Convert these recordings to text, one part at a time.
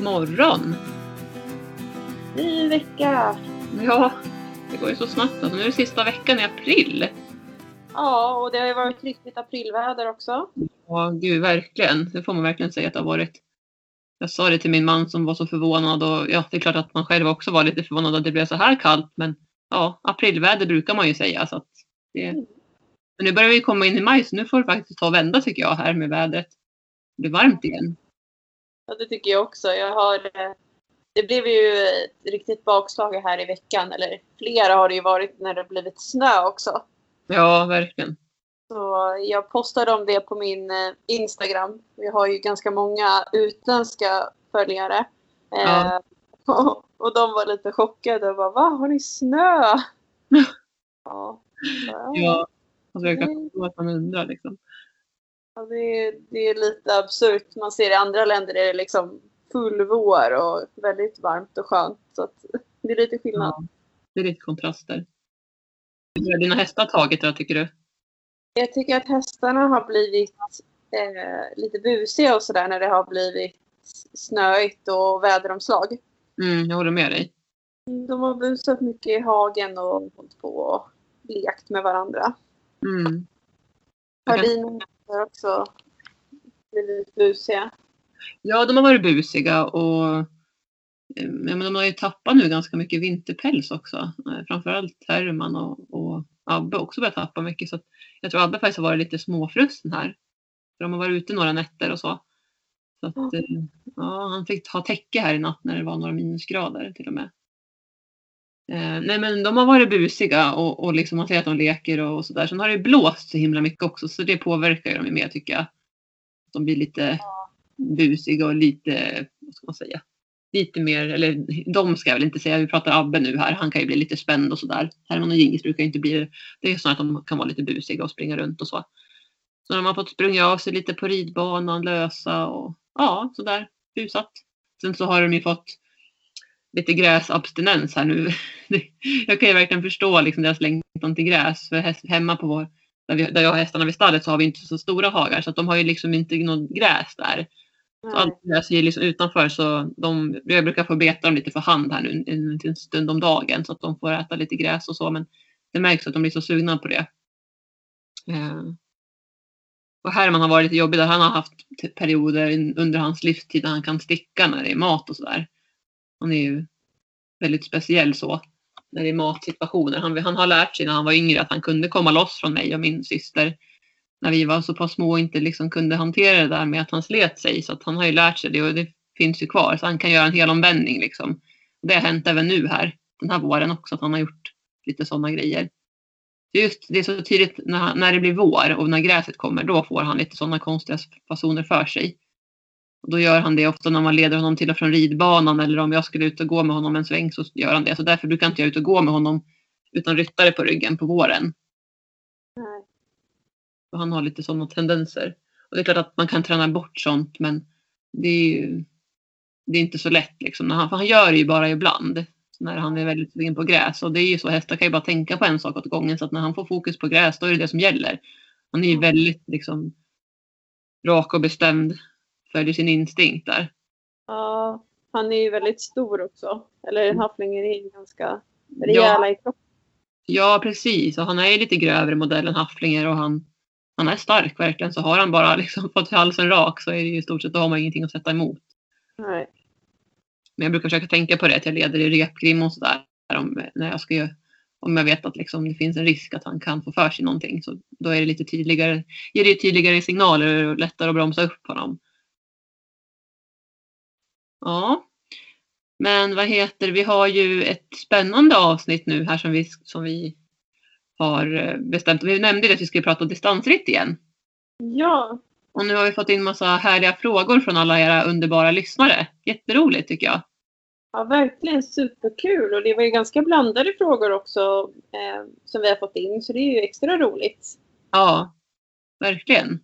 God morgon! Ny vecka! Ja, det går ju så snabbt. Alltså, nu är det sista veckan i april. Ja, och det har ju varit riktigt aprilväder också. Ja, gud, verkligen. Det får man verkligen säga att det har varit. Jag sa det till min man som var så förvånad och ja, det är klart att man själv också var lite förvånad att det blev så här kallt. Men ja, aprilväder brukar man ju säga. Så det... Mm. Men nu börjar vi komma in i maj så nu får det faktiskt ta och vända tycker jag här med vädret. Det blir varmt igen. Ja, det tycker jag också. Jag har, eh, det blev ju ett riktigt bakslag här i veckan. Eller flera har det ju varit när det blivit snö också. Ja, verkligen. Så jag postade om det på min eh, Instagram. Jag har ju ganska många utländska följare. Ja. Eh, och, och de var lite chockade och bara Va, har ni snö? ja. Så, Ja, alltså jag kan förstå att man undrar liksom. Ja, det, är, det är lite absurt. Man ser i andra länder är det liksom full vår och väldigt varmt och skönt. Så det är lite skillnad. Ja, det är lite kontraster. Hur har dina hästar tagit då, tycker du? Jag tycker att hästarna har blivit eh, lite busiga och sådär när det har blivit snöigt och väderomslag. Mm, jag håller med dig. De har busat mycket i hagen och hållit på och lekt med varandra. Mm. Har kan- dina hästar också blivit busiga? Ja, de har varit busiga och eh, men de har ju tappat nu ganska mycket vinterpäls också. Eh, Framförallt Herman och, och Abbe har också börjat tappa mycket. Så jag tror Abbe faktiskt har varit lite småfrusen här. För de har varit ute några nätter och så. Så att, eh, ja, han fick ha täcke här i natt när det var några minusgrader till och med. Eh, nej men de har varit busiga och, och liksom man ser att de leker och, och sådär. Sen har det blåst så himla mycket också så det påverkar ju dem ju mer tycker jag. De blir lite busiga och lite, vad ska man säga, lite mer, eller de ska jag väl inte säga, vi pratar Abbe nu här, han kan ju bli lite spänd och sådär. Herman och Gingis brukar inte bli det. Det är snarare att de kan vara lite busiga och springa runt och så. Så de har fått sprunga av sig lite på ridbanan, lösa och ja, sådär, busat. Sen så har de ju fått lite gräsabstinens här nu. Jag kan ju verkligen förstå liksom deras längtan till gräs. För häst, hemma på vår, där, vi, där jag har hästarna vid stallet så har vi inte så stora hagar så att de har ju liksom inte något gräs där. Så allt gräs är liksom utanför så de, jag brukar få beta dem lite för hand här nu en, en stund om dagen så att de får äta lite gräs och så men det märks att de blir så sugna på det. Eh, och Herman har varit lite jobbig där. Han har haft perioder under hans livstid där han kan sticka när det är mat och sådär. Han är ju väldigt speciell så när det är matsituationer. Han, han har lärt sig när han var yngre att han kunde komma loss från mig och min syster när vi var så pass små och inte liksom kunde hantera det där med att han slet sig. Så att han har ju lärt sig det och det finns ju kvar. Så han kan göra en hel omvändning liksom. Det har hänt även nu här den här våren också att han har gjort lite sådana grejer. Just det är så tydligt när, när det blir vår och när gräset kommer då får han lite sådana konstiga fasoner för sig. Och då gör han det ofta när man leder honom till och från ridbanan eller om jag skulle ut och gå med honom en sväng så gör han det. Så därför brukar inte jag ut och gå med honom utan ryttare på ryggen på våren. Nej. Och han har lite sådana tendenser. Och det är klart att man kan träna bort sånt men det är ju det är inte så lätt liksom. När han, för han gör det ju bara ibland. När han är väldigt sugen på gräs. Och det är ju så, hästar kan ju bara tänka på en sak åt gången. Så att när han får fokus på gräs då är det det som gäller. Han är ju väldigt liksom rak och bestämd. Följer sin instinkt där. Ja, han är ju väldigt stor också. Eller hafflingen är ju ganska rejäla i kroppen. Ja, precis. Och han är ju lite grövre modell än hafflinger och han, han är stark verkligen. Så har han bara liksom fått halsen rak så är det ju i stort sett, då har man ingenting att sätta emot. Nej. Men jag brukar försöka tänka på det, att jag leder i repgrim och sådär. Om, när jag ska göra- om jag vet att liksom det finns en risk att han kan få för sig någonting. Så då är det lite tydligare, ger det tydligare signaler och lättare att bromsa upp honom. Ja. Men vad heter vi har ju ett spännande avsnitt nu här som vi, som vi har eh, bestämt. Vi nämnde det att vi skulle prata distansritt igen. Ja, Och nu har vi fått in massa härliga frågor från alla era underbara lyssnare. Jätteroligt tycker jag. ja, verkligen superkul. Och det var ju ganska blandade frågor också eh, som vi har fått in. Så det är ju extra roligt. Ja, verkligen.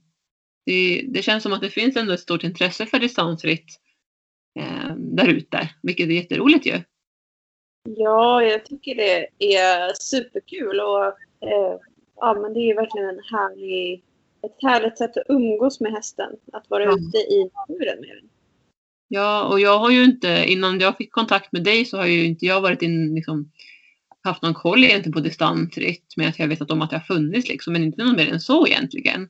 Det, det känns som att det finns ändå ett stort intresse för distansritt där ute, vilket är jätteroligt ju. Ja, jag tycker det är superkul. Och eh, ja, men det är verkligen en härlig, ett härligt sätt att umgås med hästen. Att vara Ja. ute i naturen med den. Ja, och jag har ju inte, innan jag fick kontakt med dig så har ju inte jag varit in, liksom, haft någon koll egentligen på distansritt med att jag vetat om att det har funnits liksom, men inte något mer än så egentligen.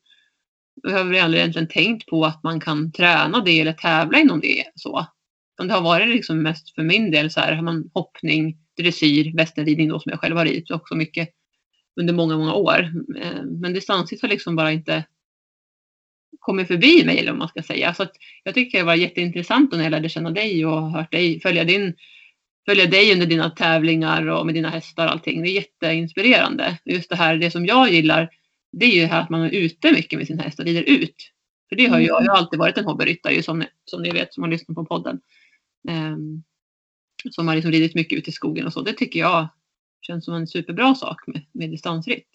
Jag har väl aldrig egentligen tänkt på att man kan träna det eller tävla inom det så. Det har varit liksom mest för min del så här, har man hoppning, dressyr, västernridning då som jag själv har ridit också mycket under många, många år. Eh, men distansritt har liksom bara inte kommit förbi mig eller vad man ska säga. Så jag tycker det var jätteintressant när jag lärde känna dig och hört dig, följa, din, följa dig under dina tävlingar och med dina hästar och allting. Det är jätteinspirerande. Just det här, det som jag gillar, det är ju här att man är ute mycket med sin häst och rider ut. För det har jag, jag har alltid varit en hobbyryttare som, som ni vet som har lyssnat på podden. Um, som har liksom ridit mycket ut i skogen och så. Det tycker jag känns som en superbra sak med, med distansritt.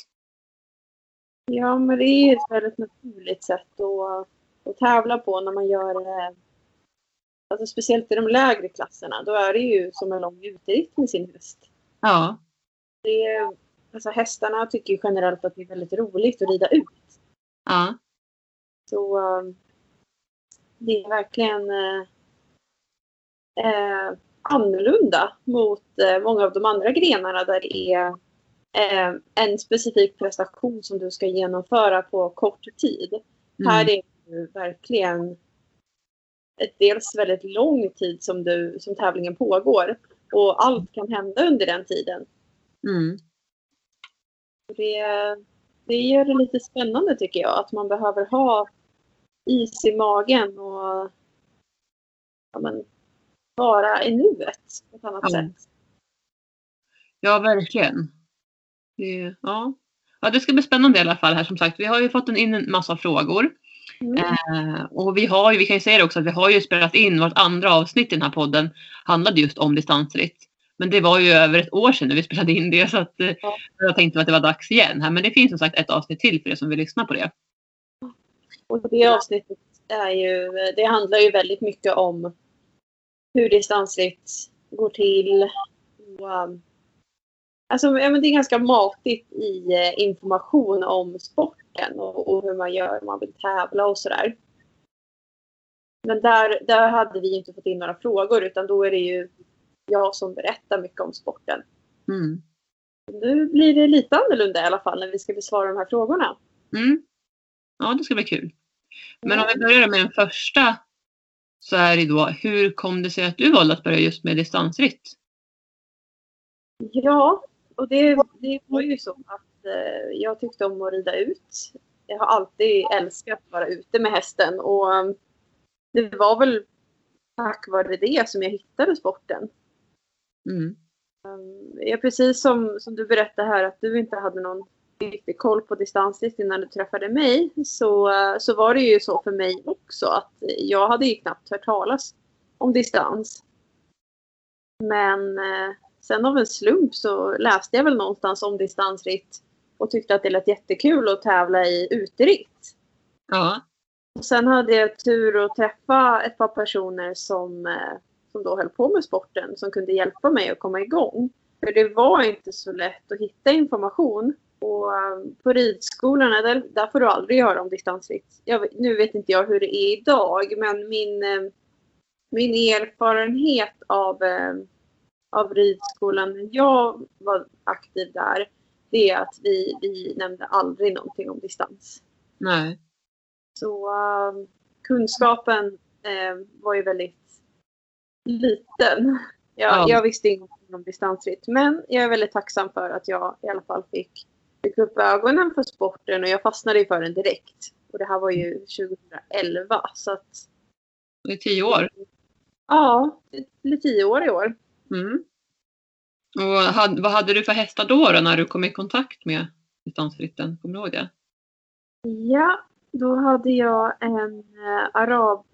Ja, men det är ett väldigt naturligt sätt att, att tävla på när man gör det. Alltså speciellt i de lägre klasserna. Då är det ju som en lång uteritt med sin häst. Ja. Det är, alltså hästarna tycker ju generellt att det är väldigt roligt att rida ut. Ja. Så um, det är verkligen eh, annorlunda mot eh, många av de andra grenarna där det är eh, en specifik prestation som du ska genomföra på kort tid. Mm. Här är det verkligen ett dels väldigt lång tid som, du, som tävlingen pågår och allt kan hända under den tiden. Mm. Det, det gör det lite spännande tycker jag, att man behöver ha is i magen och ja, men, vara i nuet på ett annat ja. sätt. Ja, verkligen. Det, ja. ja, det ska bli spännande i alla fall här som sagt. Vi har ju fått in en massa frågor. Mm. Eh, och vi har ju, vi kan ju säga det också, att vi har ju spelat in vårt andra avsnitt i den här podden handlade just om distansritt. Men det var ju över ett år sedan när vi spelade in det så att ja. jag tänkte att det var dags igen här. Men det finns som sagt ett avsnitt till för er som vill lyssna på det. Och det avsnittet är ju, det handlar ju väldigt mycket om hur distansritt går till. Och, um, alltså, ja, men det är ganska matigt i eh, information om sporten och, och, hur man gör om man vill tävla och sådär. Men där, där hade vi inte fått in några frågor utan då är det ju jag som berättar mycket om sporten. Mm. Nu blir det lite annorlunda i alla fall när vi ska besvara de här frågorna. Mm. Ja, det ska bli kul. Men om vi börjar med den första så är det då, hur kom det sig att du valde att börja just med distansritt? Ja, och det, det var ju så att eh, jag tyckte om att rida ut. Jag har alltid älskat att vara ute med hästen och um, det var väl tack vare det som jag hittade sporten. Mm. Um, ja, precis som, som du berättade här att du inte hade någon riktig koll på distansritt innan du träffade mig så, så var det ju så för mig också att jag hade ju knappt hört talas om distans. Men eh, sen av en slump så läste jag väl någonstans om distansritt och tyckte att det lät jättekul att tävla i uteritt. Ja. Och sen hade jag tur att träffa ett par personer som, eh, som då höll på med sporten som kunde hjälpa mig att komma igång. För det var inte så lätt att hitta information och på ridskolorna där, där får du aldrig höra om distansritt. Jag, nu vet inte jag hur det är idag men min, um, min erfarenhet av, um, av ridskolan när jag var aktiv där det är att vi, vi nämnde aldrig någonting om distans. Nej. Så uh, kunskapen uh, var ju väldigt liten. Jag, ja. jag visste ingenting om distansritt men jag är väldigt tacksam för att jag i alla fall fick fick upp ögonen för sporten och jag fastnade för den direkt. Och det här var ju 2011 så att... Det är tio år? Ja, det blir tio år i år. Mm. Och had, vad hade du för hästar då, då när du kom i kontakt med distansritten? Kommer du ihåg det? Ja, då hade jag en eh, arab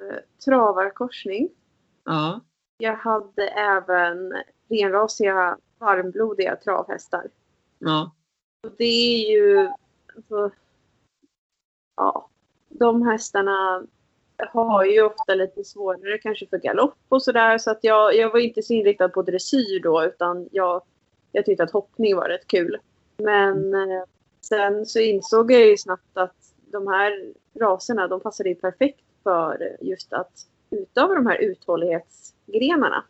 travarkorsning. Ja. Jag hade även renrasiga varmblodiga travhästar. Ja det är ju... Alltså, ja, de hästarna har ju ofta lite svårare kanske för galopp och sådär. Så att jag, jag var inte så inriktad på dressyr då utan jag, jag tyckte att hoppning var rätt kul. Men eh, sen så insåg jag ju snabbt att de här raserna de passade ju perfekt för just att utöva de här uthållighetsgrenarna.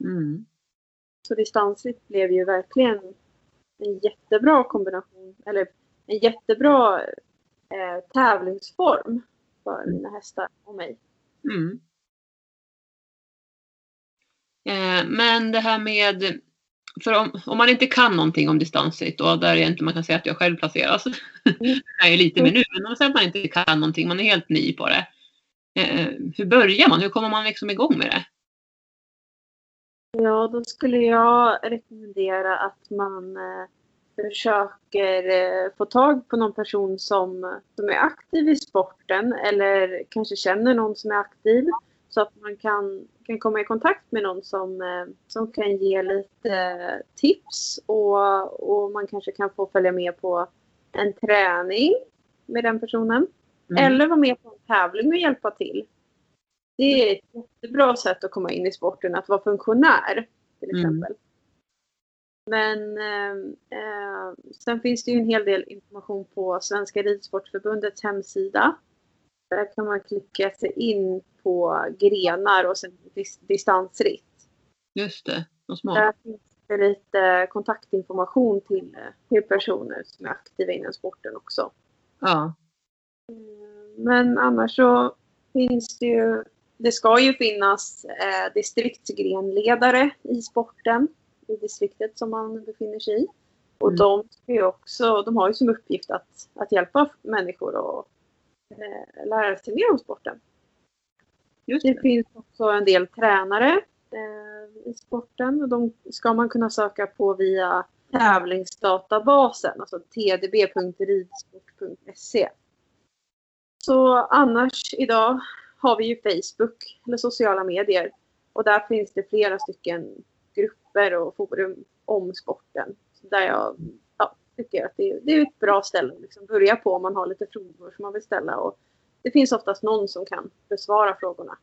Mm. Så distansritt blev ju verkligen en jättebra kombination, eller en jättebra eh, tävlingsform för mina hästar och mig. Mm. Eh, men det här med, för om, om man inte kan någonting om distansritt och där egentligen man kan säga att jag själv placeras, mm. jag är lite med nu, men om man man inte kan någonting, man är helt ny på det. Eh, hur börjar man? Hur kommer man liksom igång med det? Ja, då skulle jag rekommendera att man eh, försöker eh, få tag på någon person som, som är aktiv i sporten eller kanske känner någon som är aktiv så att man kan, kan komma i kontakt med någon som, eh, som kan ge lite tips och, och man kanske kan få följa med på en träning med den personen. Mm. Eller vara med på en tävling och hjälpa till. Det är ett jättebra sätt att komma in i sporten, att vara funktionär till mm. exempel. Mm. Men eh, sen finns det ju en hel del information på Svenska Ridsportförbundets hemsida. Där kan man klicka sig in på grenar och sen dis distansritt. Just det, vad smart. Där finns det lite kontaktinformation till, till personer som är aktiva inom sporten också. Ja. Men annars så finns det ju, det ska ju finnas eh, distriktsgrenledare i sporten i distriktet som man befinner sig i. Och mm. de, är också, de har ju som uppgift att, att hjälpa människor att eh, lära sig mer om sporten. Just det. det finns också en del tränare eh, i sporten och de ska man kunna söka på via tävlingsdatabasen, alltså tdb.ridsport.se. Så annars idag har vi ju Facebook eller sociala medier och där finns det flera stycken grupper och forum om sporten. Där jag ja, tycker att det, det, är ett bra ställe att liksom börja på om man har lite frågor som man vill ställa. Och det finns oftast någon som kan besvara frågorna.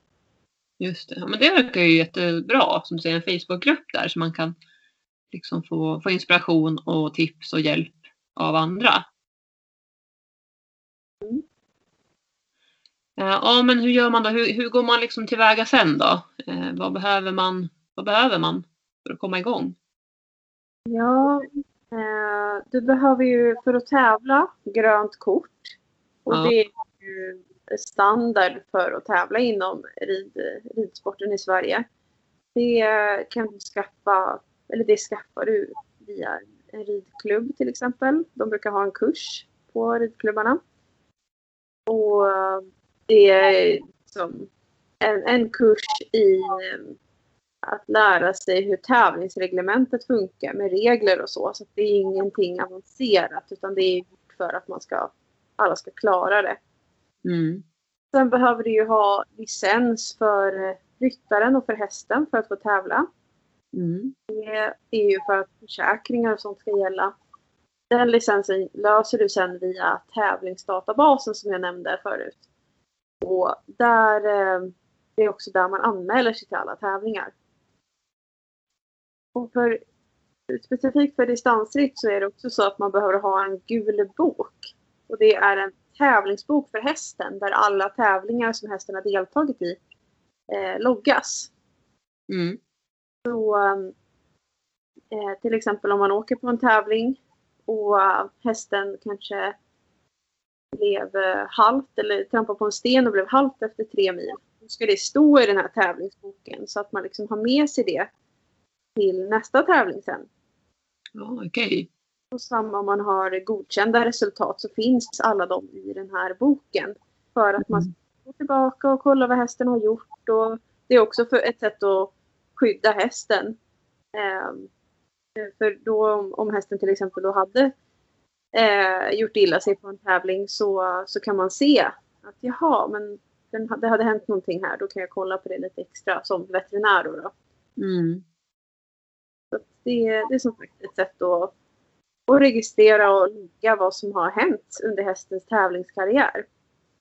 Just det. Ja, men det verkar ju jättebra, som du säger, en Facebookgrupp där så man kan liksom få, få inspiration och tips och hjälp av andra. Mm. Ja, men hur gör man då? Hur, hur går man liksom tillväga sen då? Eh, vad, behöver man, vad behöver man för att komma igång? Ja, eh, du behöver ju för att tävla grönt kort. Och ja. det är ju standard för att tävla inom rid, ridsporten i Sverige. Det kan du skaffa, eller det skaffar du via en ridklubb till exempel. De brukar ha en kurs på ridklubbarna. Och det är som en, en kurs i att lära sig hur tävlingsreglementet funkar med regler och så. Så det är ingenting avancerat utan det är gjort för att man ska, alla ska klara det. Mm. Sen behöver du ju ha licens för ryttaren och för hästen för att få tävla. Mm. Det är ju för att försäkringar och sånt ska gälla. Den licensen löser du sen via tävlingsdatabasen som jag nämnde förut. Och där, eh, det är också där man anmäler sig till alla tävlingar. Och för, specifikt för distansritt så är det också så att man behöver ha en gul bok. Och det är en tävlingsbok för hästen där alla tävlingar som hästen har deltagit i eh, loggas. Mm. Så eh, till exempel om man åker på en tävling och hästen kanske blev eh, halt eller trampade på en sten och blev halt efter tre mil. Då ska det stå i den här tävlingsboken så att man liksom har med sig det till nästa tävling sen. Ja, okej. Okay. Och samma om man har godkända resultat så finns alla de i den här boken. För att man ska gå tillbaka och kolla vad hästen har gjort. Och det är också för ett sätt att skydda hästen. Ehm, för då om hästen till exempel då hade eh, gjort illa sig på en tävling så, så kan man se att jaha, men den, det hade hänt någonting här. Då kan jag kolla på det lite extra som veterinär. Då, då. Mm. Så det, det är som sagt ett sätt att, att registrera och ligga vad som har hänt under hästens tävlingskarriär.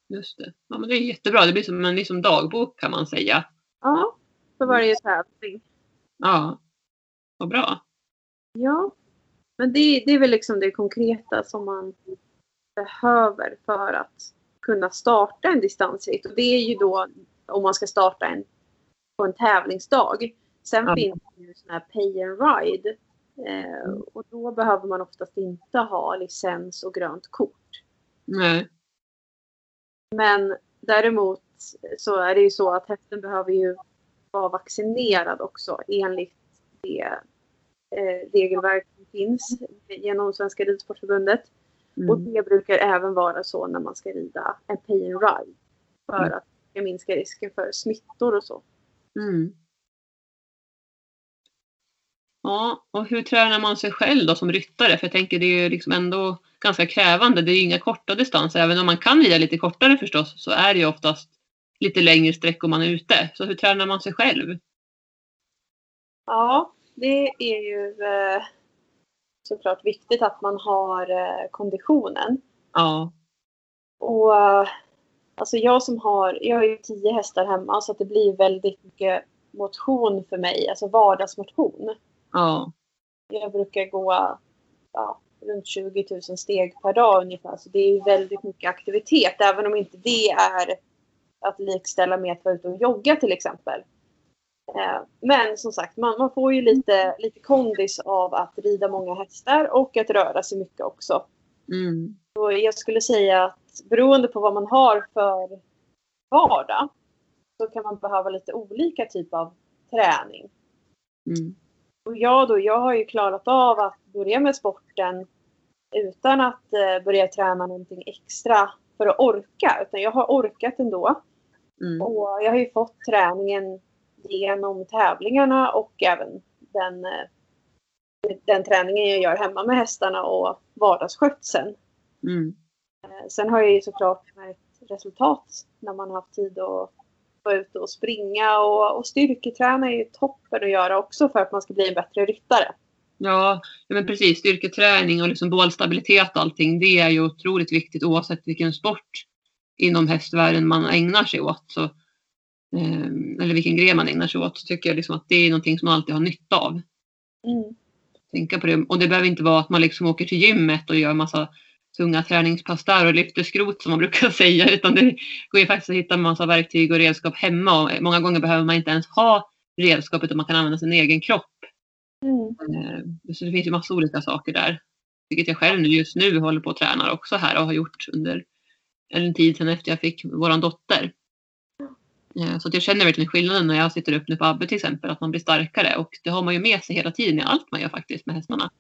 Just det. Ja, men det är jättebra. Det blir som en liksom dagbok kan man säga. Ja, för varje tävling. Ja, vad bra. Ja, men det, det är väl liksom det konkreta som man behöver för att kunna starta en distansritt. Och det är ju då om man ska starta en på en tävlingsdag. Sen Ja. finns det ju sån här pay and ride. Eh, och då behöver man oftast inte ha licens och grönt kort. Nej. Men däremot så är det ju så att hästen behöver ju vara vaccinerad också enligt det eh, regelverk som finns genom Svenska Ridsportförbundet. Och Mm. det brukar även vara så när man ska rida en pay and ride. För Mm. att minska risken för smittor och så. Mm. Ja, och hur tränar man sig själv då som ryttare? För jag tänker det är ju liksom ändå ganska krävande. Det är ju inga korta distanser. Även om man kan rida lite kortare förstås så är det ju oftast lite längre sträckor man är ute. Så hur tränar man sig själv? Ja, det är ju eh, såklart viktigt att man har eh, konditionen. Ja. Och eh, alltså jag som har, jag har ju tio hästar hemma så att det blir väldigt mycket motion för mig, alltså vardagsmotion. Ja. Jag brukar gå ja, runt 20 000 steg per dag ungefär. Så det är väldigt mycket aktivitet, även om inte det är att likställa med att vara ute och jogga till exempel. Eh, Men som sagt, man, man får ju lite, lite kondis av att rida många hästar och att röra sig mycket också. Mm. Så jag skulle säga att beroende på vad man har för vardag så kan man behöva lite olika typ av träning. Mm. Och jag då, jag har ju klarat av att börja med sporten utan att eh, börja träna någonting extra för att orka. Utan jag har orkat ändå. Mm. Och jag har ju fått träningen genom tävlingarna och även den, eh, den träningen jag gör hemma med hästarna och vardagsskötseln. Mm. Eh, Sen har jag ju såklart märkt resultat när man har haft tid att vara ute och springa och, och styrketräna är ju toppen att göra också för att man ska bli en bättre ryttare. Ja, ja, men precis. Styrketräning och liksom bålstabilitet och allting. Det är ju otroligt viktigt oavsett vilken sport inom hästvärlden man ägnar sig åt. Så, eller vilken gren man ägnar sig åt. Så tycker jag liksom att det är någonting som man alltid har nytta av. Mm. Tänka på det. Och det behöver inte vara att man liksom åker till gymmet och gör massa tunga träningspass där och lyfter skrot som man brukar säga. Utan det går ju faktiskt att hitta massa verktyg och redskap hemma. Och många gånger behöver man inte ens ha redskap utan man kan använda sin egen kropp. Mm. Eh, Så det finns ju massa olika saker där. Vilket jag själv nu just nu håller på att träna också här och har gjort under en tid sedan efter jag fick våran dotter. Eh, Så jag känner verkligen skillnaden när jag sitter upp nu på Abbe till exempel, att man blir starkare och det har man ju med sig hela tiden i allt man gör faktiskt med hästarna.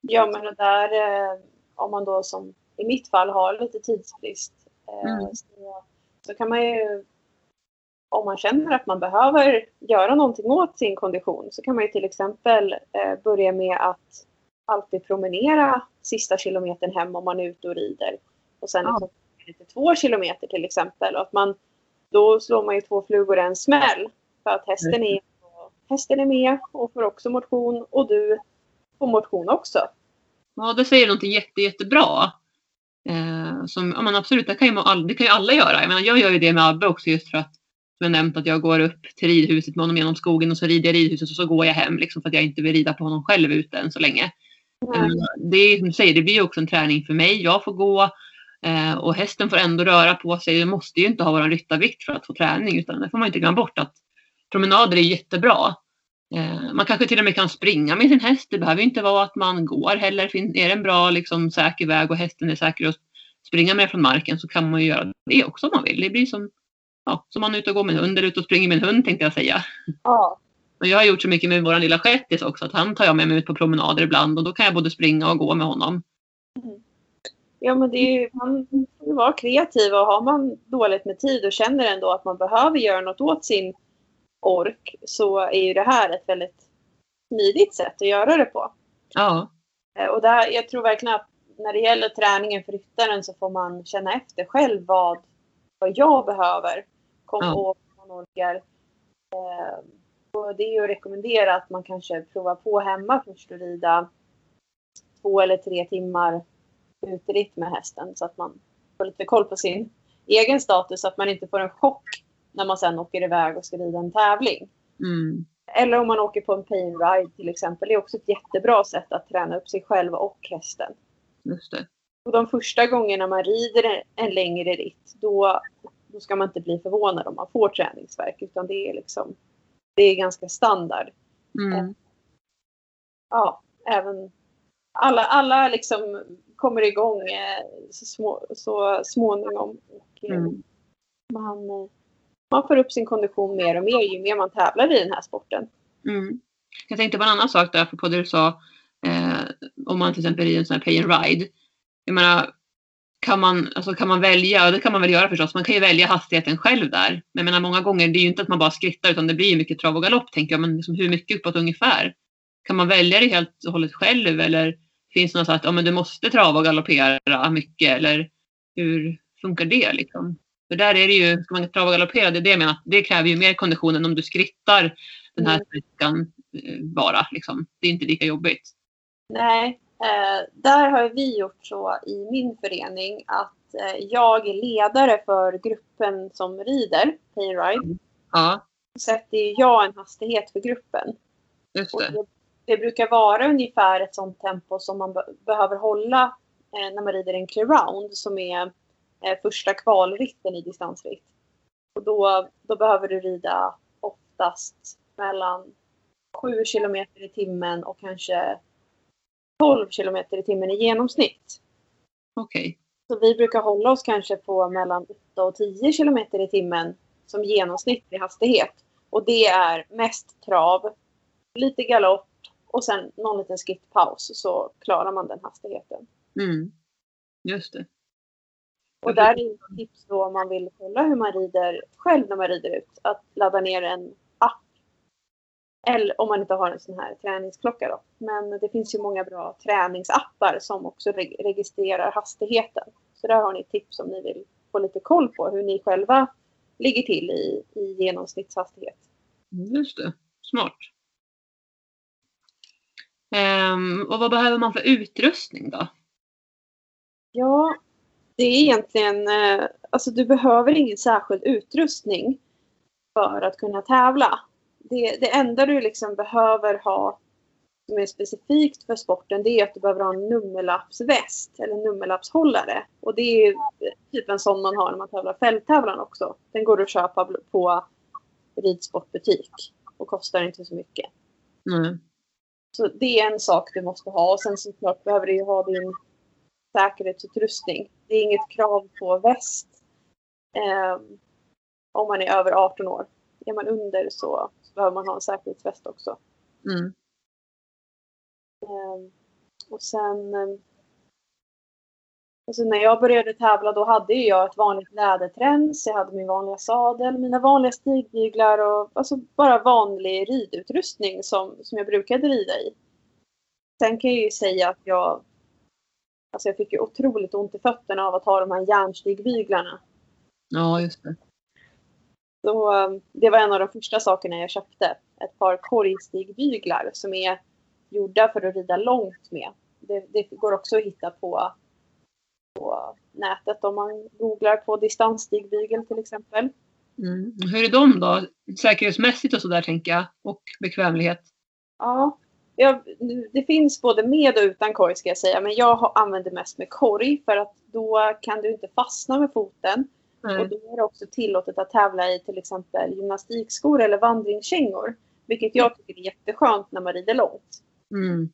Ja men det där eh, om man då som i mitt fall har lite tidsbrist eh, Mm. så, så kan man ju om man känner att man behöver göra någonting åt sin kondition så kan man ju till exempel eh, börja med att alltid promenera sista kilometern hem om man är ute och rider. Och sen Ja. liksom två kilometer till exempel. Och att man, då slår man ju två flugor i en smäll. För att hästen är, hästen är med och får också motion och du får motion också. Ja, det säger någonting jätte, jättebra. Eh, som, ja, men absolut, det kan, ju, all- det kan ju alla göra. Jag, menar, jag gör ju det med Abbe också just för att som jag nämnt att jag går upp till ridhuset med honom genom skogen och så rider jag ridhuset och så går jag hem liksom för att jag inte vill rida på honom själv ute än så länge. Mm. Det är som du säger, det blir också en träning för mig. Jag får gå eh, och hästen får ändå röra på sig. Det måste ju inte ha vår ryttarvikt för att få träning utan det får man inte glömma bort att promenader är jättebra. Eh, Man kanske till och med kan springa med sin häst. Det behöver inte vara att man går heller. Fin- Är det en bra liksom, säker väg och hästen är säker att springa med från marken så kan man ju göra det också om man vill. Det blir som, ja, som man är ute och går med en hund eller ute och springer med en hund tänkte jag säga. Ja. Och jag har gjort så mycket med vår lilla shettis också att han tar jag med mig ut på promenader ibland och då kan jag både springa och gå med honom. Ja men det är ju, man får vara kreativ och har man dåligt med tid och känner ändå att man behöver göra något åt sin ork så är ju det här ett väldigt smidigt sätt att göra det på. Ja, Eh, Och där, jag tror verkligen att när det gäller träningen för ryttaren så får man känna efter själv vad, vad jag behöver. Kom Ja. och vad man orkar. Eh, och det är ju att rekommendera att man kanske provar på hemma först och rida två eller tre timmar uteritt med hästen så att man får lite koll på sin egen status så att man inte får en chock när man sen åker iväg och ska rida en tävling. mm, Eller om man åker på en pain ride till exempel. Det är också ett jättebra sätt att träna upp sig själv och hästen. just det. Och de första gångerna man rider en, en längre ritt då då ska man inte bli förvånad om man får träningsverk utan det är liksom det är ganska standard. Mm. Ja, även alla, alla liksom kommer igång eh, så, små, så småningom. Och, eh, Mm. man, eh, man får upp sin kondition mer och mer ju mer man tävlar i den här sporten. Mm. Jag tänkte på en annan sak där, på det du sa, eh, om man till exempel rider en sån här pay and ride. Jag menar, kan man, alltså kan man välja, och det kan man väl göra förstås, man kan ju välja hastigheten själv där. Men jag menar många gånger, det är ju inte att man bara skrittar utan det blir mycket trav och galopp tänker jag, men liksom hur mycket uppåt ungefär? Kan man välja det helt och hållet själv eller finns något så att ja, men du måste trava och galoppera mycket eller hur funkar det liksom? För där är det ju, ska man trava och galoppera, det är det jag menar, det kräver ju mer kondition än om du skrittar den här Mm. sträckan eh, bara. Liksom. Det är inte lika jobbigt. Nej, eh, där har vi gjort så i min förening att eh, jag är ledare för gruppen som rider pay and ride. Ja, Sätter jag en hastighet för gruppen. just Och det. det, det brukar vara ungefär ett sånt tempo som man be behöver hålla eh, när man rider en clear round som är eh, första kvalritten i distansritt. Och då, då behöver du rida oftast mellan 7 kilometer i timmen och kanske 12 kilometer i timmen i genomsnitt. Okej. Så vi brukar hålla oss kanske på mellan 8 och 10 kilometer i timmen som genomsnittlig hastighet. Och det är mest trav, lite galopp och sen någon liten skittpaus så klarar man den hastigheten. Mm. Just det. Och där är ett tips då om man vill kolla hur man rider själv när man rider ut. Att ladda ner en app. Eller om man inte har en sån här träningsklocka då. Men det finns ju många bra träningsappar som också reg- registrerar hastigheten. Så där har ni tips om ni vill få lite koll på hur ni själva ligger till i, i genomsnittshastighet. Just det. Smart. Ehm, och vad behöver man för utrustning då? Ja, det är egentligen, eh, alltså du behöver ingen särskild utrustning för att kunna tävla. Det, det enda du liksom behöver ha som är specifikt för sporten det är att du behöver ha en nummerlappsväst eller nummerlappshållare. Och det är typ en sån man har när man tävlar fälttävlan också. Den går att köpa på ridsportbutik och kostar inte så mycket. Nej. Så det är en sak du måste ha. Och sen såklart behöver du ju ha din säkerhetsutrustning. Det är inget krav på väst eh, om man är över 18 år. Är man under så, så behöver man ha en säkerhetsväst också. Mm. Eh, och sen eh, alltså när jag började tävla då hade jag ett vanligt läderträns, jag hade min vanliga sadel, mina vanliga stigbyglar och alltså bara vanlig ridutrustning som, som jag brukade rida i. Sen kan jag ju säga att jag Alltså jag fick ju otroligt ont i fötterna av att ha de här järnstigbyglarna. Ja, just det. Så eh, det var en av de första sakerna jag köpte. Ett par korgstigbyglar som är gjorda för att rida långt med. Det, det går också att hitta på, på nätet om man googlar på distansstigbygel till exempel. Mm. Hur är de då? Säkerhetsmässigt och sådär tänker jag. Och bekvämlighet. Ja, jag, det finns både med och utan korg ska jag säga. Men jag använder mest med korg för att då kan du inte fastna med foten. Och Nej. då är det också tillåtet att tävla i till exempel gymnastikskor eller vandringskängor. Vilket jag tycker är jätteskönt när man rider långt. Mm.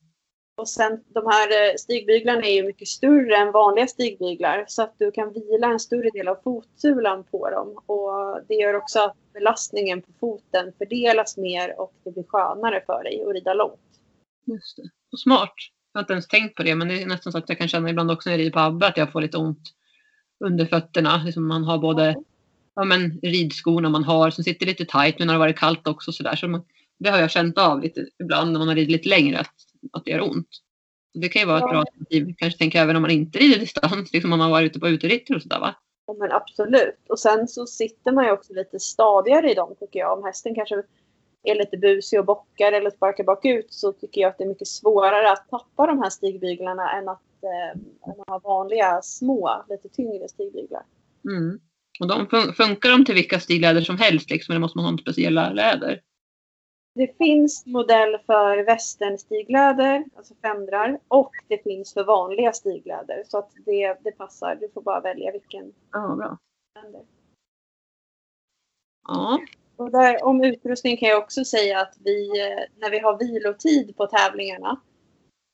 Och sen de här eh, stigbyglarna är ju mycket större än vanliga stigbyglar. Så att du kan vila en större del av fotsulan på dem. Och det gör också att belastningen på foten fördelas mer och det blir skönare för dig att rida långt. Just det. Och smart. Jag har inte ens tänkt på det, men det är nästan så att jag kan känna ibland också när jag rider på Abbe att jag får lite ont under fötterna. Liksom man har både ja, men, ridskorna man har som sitter lite tajt, men när det har varit kallt också. Så där. Så man, det har jag känt av lite ibland när man har ridit lite längre, att, att det gör ont. Så det kan ju vara ett Ja. bra alternativ. Kanske tänka även om man inte rider distans, liksom om man varit ute på uteritter och sådär va? Ja, men absolut. Och sen så sitter man ju också lite stadigare i dem tycker jag. Om hästen kanske är lite busig och bockar eller sparkar bakut så tycker jag att det är mycket svårare att tappa de här stigbyglarna än att eh, ha vanliga små, lite tyngre stigbyglar. Mm. Och de fun- funkar de till vilka stigläder som helst liksom, eller måste man ha speciella läder? Det finns modell för västernstiglöder, alltså femdrar, och det finns för vanliga stigläder. Så att det, det passar. Du får bara välja vilken Ja, bra. Ja. Och där, om utrustning kan jag också säga att vi, eh, när vi har vilotid på tävlingarna,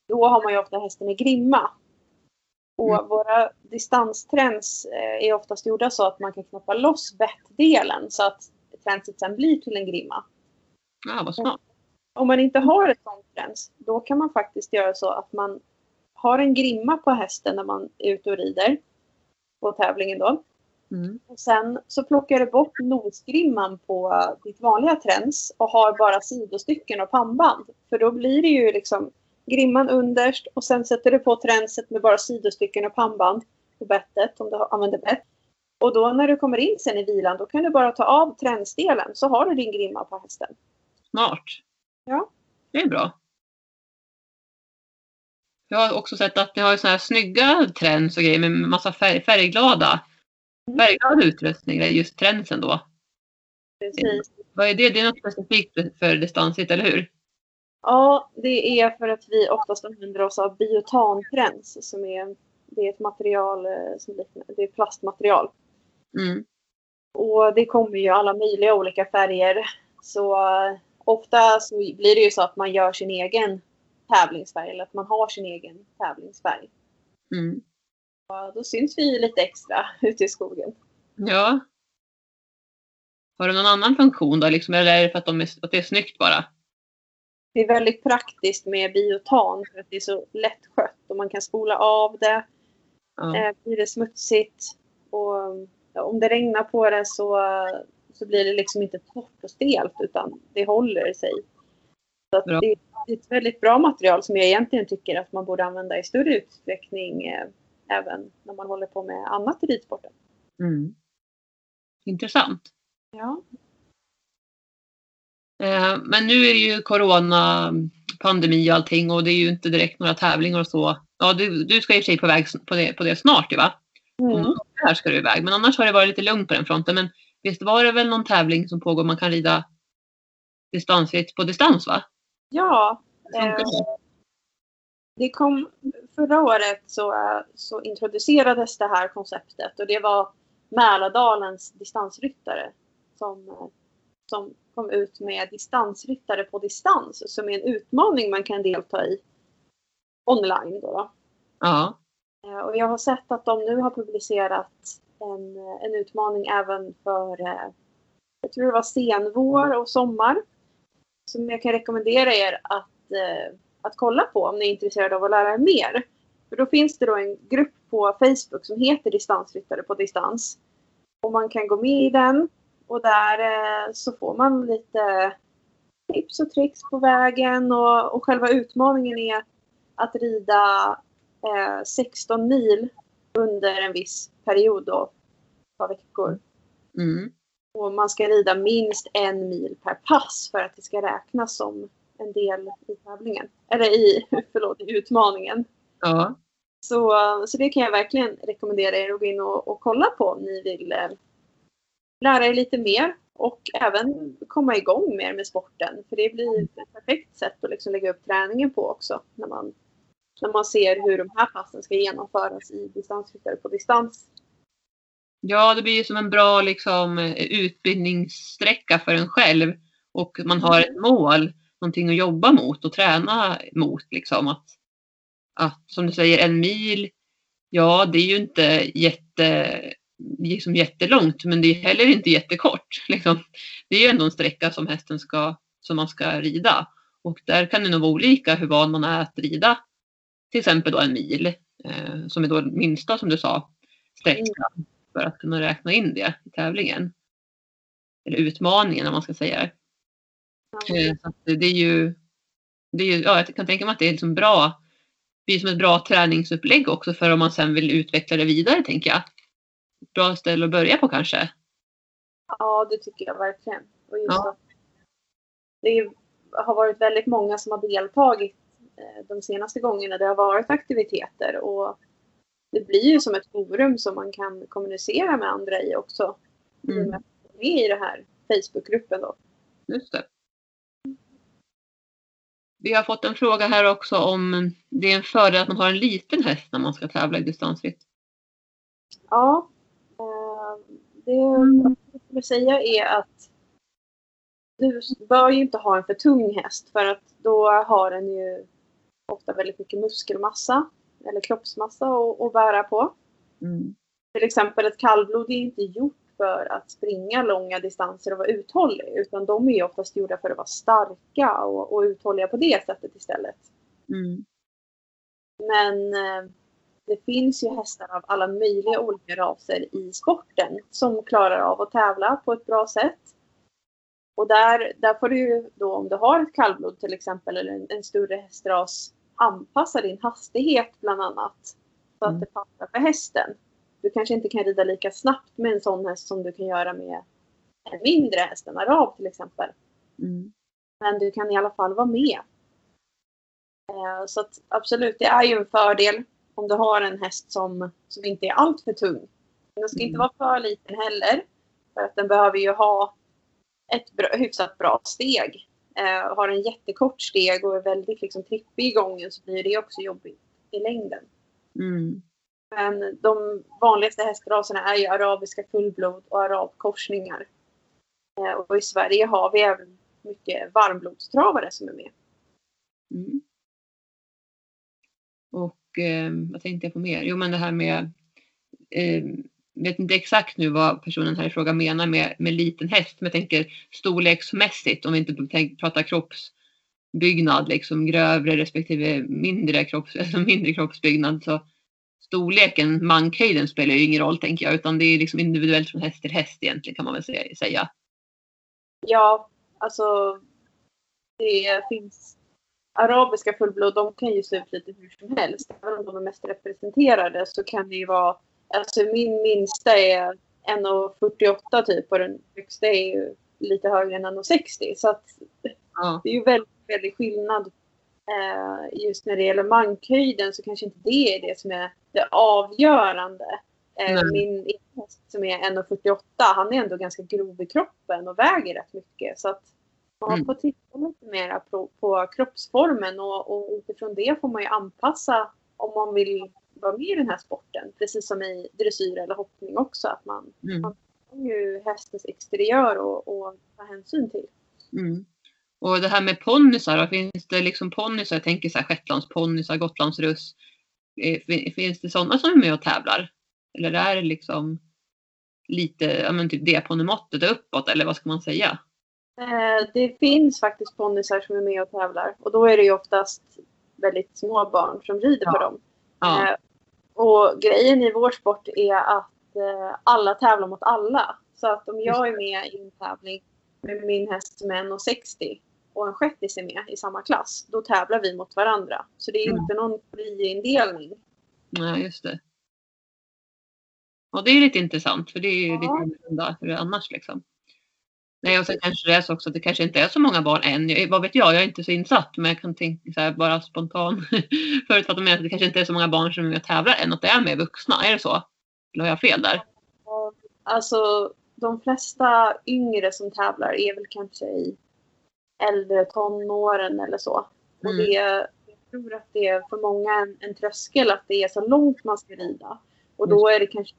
då har man ju ofta hästen i grimma. Och Mm. våra distanstrends eh, är oftast gjorda så att man kan knoppa loss bettdelen så att tränset sen blir till en grimma. Ja, vad smart. Om man inte har ett sånt träns, då kan man faktiskt göra så att man har en grimma på hästen när man är ute och rider på tävlingen då. Mm. Och sen så plockar du bort nosgrimman på ditt vanliga träns och har bara sidostycken och pannband. För då blir det ju liksom grimman underst och sen sätter du på tränset med bara sidostycken och pannband på bettet om du använder bett. Och då när du kommer in sen i vilan då kan du bara ta av tränsdelen så har du din grimma på hästen. Smart. Ja. Det är bra. Jag har också sett att ni har såna här snygga trends och grejer med massa färg, färgglada, Mm. färgglad utrustning, just trendsen då. Precis. Vad är det? Det är något specifikt för distansritt, eller hur? Ja, det är för att vi oftast använder oss av biotantrens som är, det är ett material eh, som liknar, det är plastmaterial. Mm. Och det kommer ju alla möjliga olika färger. Så eh, ofta så blir det ju så att man gör sin egen tävlingsfärg eller att man har sin egen tävlingsfärg. Mm. Och då syns vi lite extra ute i skogen. Ja. Har det någon annan funktion då? Liksom, eller är det för att, de är, att det är snyggt bara? Det är väldigt praktiskt med biotan för att det är så lättskött och man kan spola av det. Ja. Eh, blir det smutsigt och ja, om det regnar på det så, så blir det liksom inte torrt och stelt utan det håller sig. Så det, är ett väldigt bra material som jag egentligen tycker att man borde använda i större utsträckning eh, även när man håller på med annat i ridsporten. Mm. Intressant. Ja. Eh, men nu är det ju corona, pandemi och allting och det är ju inte direkt några tävlingar och så. Ja, du, du ska i och för sig på väg på det, på det snart ju va? Mm. dagar ska du iväg. Men annars har det varit lite lugnt på den fronten. Men visst var det väl någon tävling som pågår man kan rida distansritt på distans va? ja eh, det? kom, förra året så, så introducerades det här konceptet och det var Mälardalens distansryttare som, som kom ut med distansryttare på distans som är en utmaning man kan delta i online. Då, då. Ja. Eh, Och jag har sett att de nu har publicerat en, eh, en utmaning även för, eh, jag tror det var senvår och sommar. Som jag kan rekommendera er att, eh, att kolla på om ni är intresserade av att lära er mer. För då finns det då en grupp på Facebook som heter Distansryttare på distans. Och man kan gå med i den och där eh, så får man lite tips och tricks på vägen och, och själva utmaningen är att rida eh, 16 mil under en viss period då, ett par veckor. Mm. Och man ska rida minst en mil per pass för att det ska räknas som en del i tävlingen. Eller i, förlåt, i utmaningen. Ja. Så, så det kan jag verkligen rekommendera er att gå in och, och kolla på om ni vill eh, lära er lite mer och även komma igång mer med sporten. För det blir ett perfekt sätt att liksom lägga upp träningen på också. När man, när man ser hur de här passen ska genomföras i distansryttare på distans. Ja, det blir ju som en bra liksom, utbildningssträcka för en själv. Och man har ett mål, någonting att jobba mot och träna mot. Liksom. Att, att, som du säger, en mil, ja det är ju inte jätte, liksom jättelångt men det är heller inte jättekort. Liksom. Det är ju ändå en sträcka som hästen ska, som man ska rida. Och där kan det nog vara olika hur van man är att rida till exempel då en mil, eh, som är då minsta som du sa, sträckan för att kunna räkna in det i tävlingen. Eller utmaningen om man ska säga. Eh, Så det är ju, det är ju, ja, jag kan tänka mig att det är liksom bra, det blir som ett bra träningsupplägg också för om man sen vill utveckla det vidare tänker jag. Bra ställe att börja på kanske. Ja, det tycker jag verkligen. Och just Ja. det är- har varit väldigt många som har deltagit de senaste gångerna det har varit aktiviteter. Och det blir ju som ett forum som man kan kommunicera med andra i också. Mm, med i den här Facebookgruppen då. just det. Vi har fått en fråga här också om det är en fördel att man har en liten häst när man ska tävla i distansritt. Ja, eh, det skulle säga är att du bör ju inte ha en för tung häst för att då har den ju ofta väldigt mycket muskelmassa eller kroppsmassa att, att bära på. Mm. Till exempel ett kallblod är inte gjort för att springa långa distanser och vara uthållig utan de är oftast gjorda för att vara starka och, och uthålliga på det sättet istället. Mm. Men eh, det finns ju hästar av alla möjliga olika raser i sporten som klarar av att tävla på ett bra sätt. Och där, där får du ju då om du har ett kallblod till exempel eller en, en större hästras anpassa din hastighet bland annat. Så att Mm. det passar för hästen. Du kanske inte kan rida lika snabbt med en sån häst som du kan göra med en mindre häst, en arab till exempel. Mm. Men du kan i alla fall vara med. Eh, Så att absolut, det är ju en fördel om du har en häst som, som inte är allt för tung. Den ska inte Mm. vara för liten heller. För att den behöver ju ha ett bra, hyfsat bra steg. Eh, har en jättekort steg och är väldigt liksom, trippig i gången så blir det också jobbigt i längden. Mm. Men de vanligaste hästraserna är ju arabiska fullblod och arabkorsningar. Eh, och i Sverige har vi även mycket varmblodstravare som är med. Mm. Och eh, vad tänkte jag på mer? Jo men det här med eh, vet inte exakt nu vad personen här i fråga menar med, med liten häst. Men jag tänker storleksmässigt om vi inte pratar kroppsbyggnad, liksom grövre respektive mindre, kropps, alltså mindre kroppsbyggnad. Så storleken, mankhöjden spelar ju ingen roll tänker jag. Utan det är liksom individuellt från häst till häst egentligen kan man väl säga. Ja, alltså det finns arabiska fullblod, de kan ju se ut lite hur som helst. Även om de är mest representerade så kan det ju vara, alltså min minsta är 1,48 typ och den högsta är ju lite högre än 1,60. Så att Ja. det är ju väldigt, väldigt skillnad. Eh, just när det gäller mankhöjden så kanske inte det är det som är det avgörande. Eh, min häst som är 1,48 han är ändå ganska grov i kroppen och väger rätt mycket. Så att man Mm. får titta lite mer på, på kroppsformen och, och utifrån det får man ju anpassa om man vill vara med i den här sporten. Precis som i dressyr eller hoppning också. Att man Mm. har ju hästens exteriör och, och ta hänsyn till. Mm. Och det här med ponnysar, finns det liksom ponnysar, jag tänker så här shetlandsponnysar, gotlandsruss. Eh, fin- Finns det sådana som är med och tävlar? Eller är det liksom lite, ja men typ D-ponnymåttet uppåt eller vad ska man säga? Eh, det finns faktiskt ponnysar som är med och tävlar och då är det ju oftast väldigt små barn som rider på Ja. dem. Ja, Eh, och grejen i vår sport är att eh, alla tävlar mot alla. Så att om jag är med i en tävling med min häst som är 1,60 och en shettis är med i samma klass, då tävlar vi mot varandra. Så det är Mm. inte någon fri indelning. nej just det. Och det är lite intressant för det är ju Ja. lite annorlunda hur det är annars liksom. Nej och sen kanske det är så också att det kanske inte är så många barn än. Jag, vad vet jag, jag är inte så insatt men jag kan tänka så här bara spontan förutfattad med att det kanske inte är så många barn som är med och tävlar än att det är med vuxna. Är det så? Eller har jag fel där? Alltså de flesta yngre som tävlar är väl kanske i äldre tonåren eller så. Och Mm. det, jag tror att det är för många en, en tröskel att det är så långt man ska rida. Och då är det kanske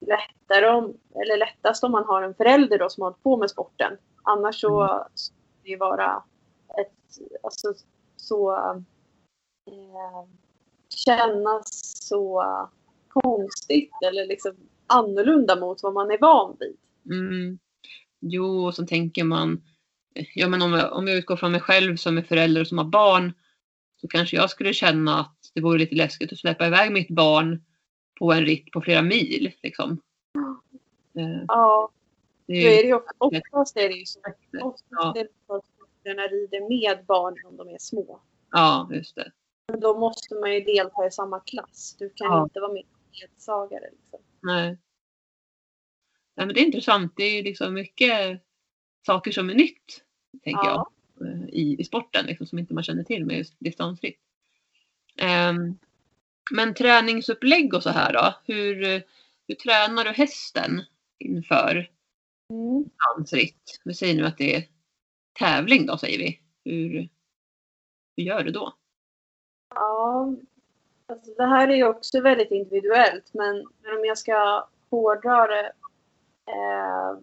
lättare om, eller lättast om man har en förälder då som har hållit på med sporten. Annars så så ska det vara ett, alltså så eh, kännas så konstigt eller liksom annorlunda mot vad man är van vid. Mm. Jo, och så tänker man, ja men om jag, om jag utgår från mig själv som är förälder och som har barn så kanske jag skulle känna att det vore lite läskigt att släppa iväg mitt barn på en ritt på flera mil. Liksom. Eh, Ja, Det är ju, det ju oft- oftast är det ju så. Oftast Ja. är det att rider med barnen om de är små. ja, just det. Men då måste man ju delta i samma klass. Du kan Ja. inte vara med ledsagare. Liksom. Nej. Nej, men det är intressant. Det är ju liksom mycket saker som är nytt, tänker Ja. jag, eh, i, i sporten liksom, som inte man känner till med just distansritt. Ehm, men träningsupplägg och så här då? Hur, hur tränar du hästen inför Mm. distansritt? Vi säger nu att det är tävling då, säger vi. Hur, hur gör du då? Ja, alltså det här är ju också väldigt individuellt men, men om jag ska hårdra det eh,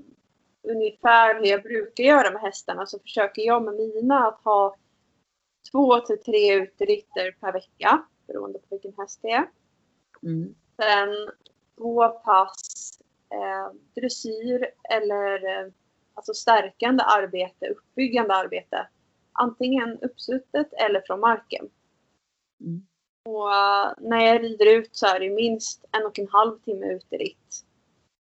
ungefär hur jag brukar göra med hästarna så försöker jag med mina att ha två till tre uteritter per vecka beroende på vilken häst det är. Mm. Sen två pass eh, dressyr eller eh, alltså stärkande arbete, uppbyggande arbete. Antingen uppsuttet eller från marken. Mm. Och eh, när jag rider ut så är det minst en och en halv timme uteritt.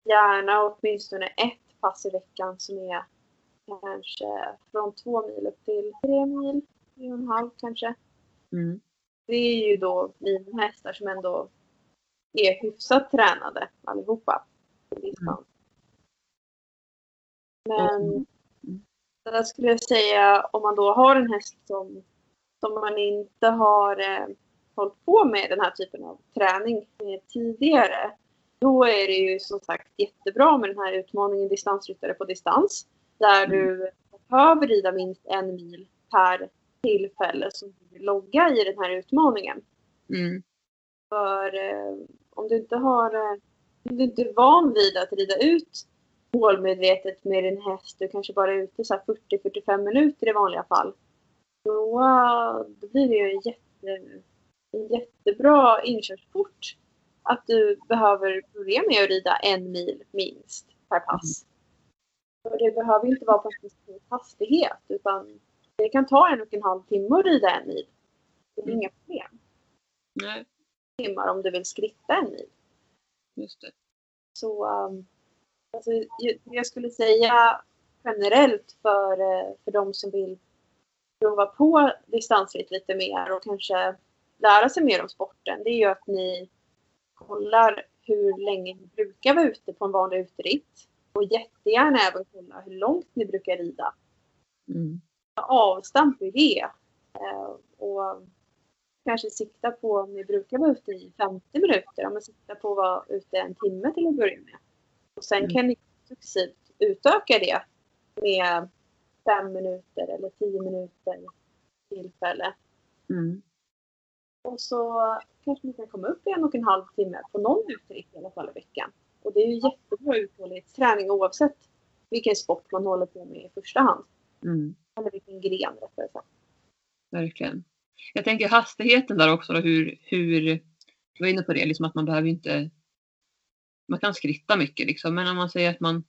Gärna åtminstone ett pass i veckan som är kanske från två mil upp till tre mil, tre och en halv kanske. Mm. Det är ju då mina hästar som ändå är hyfsat tränade allihopa. distans. Men Mm. där skulle jag säga om man då har en häst som, som man inte har eh, hållit på med den här typen av träning tidigare. Då är det ju som sagt jättebra med den här utmaningen distansryttare på distans. Där du behöver rida minst en mil per tillfälle som du vill logga i den här utmaningen. Mm. För eh, om du inte har eh, om du inte är van vid att rida ut målmedvetet med din häst, du kanske bara är ute så här 40-45 minuter i vanliga fall. Då, då blir det ju en, jätte, en jättebra inkörsport att du behöver börja med att rida en mil minst per pass. Och det behöver inte vara på en hastighet utan det kan ta en och en halv timme att rida en mil. Det är Mm. inga problem. Nej, timmar om du vill skritta en mil. just det. Så um, alltså, jag, skulle säga generellt för, eh, för de som vill prova på distansritt lite mer och kanske lära sig mer om sporten. Det är ju att ni kollar hur länge ni brukar vara ute på en vanlig uteritt. Och jättegärna även kolla hur långt ni brukar rida. Mm. Avstamp i det. Eh, och kanske sikta på om ni brukar vara ute i 50 minuter. Om man siktar på att vara ute en timme till att börja med. Och sen Mm. kan ni successivt utöka det med fem minuter eller tio minuter tillfälle. Mm. Och så kanske ni kan komma upp i en och en halv timme på någon uteritt i alla fall i veckan. Och det är ju jättebra uthållighetsträning oavsett vilken sport man håller på med i första hand. Mm. Eller vilken gren rättare sagt. Verkligen. Jag tänker hastigheten där också, då, hur, hur, du var inne på det, liksom att man behöver inte, man kan skritta mycket liksom, men om man säger att man,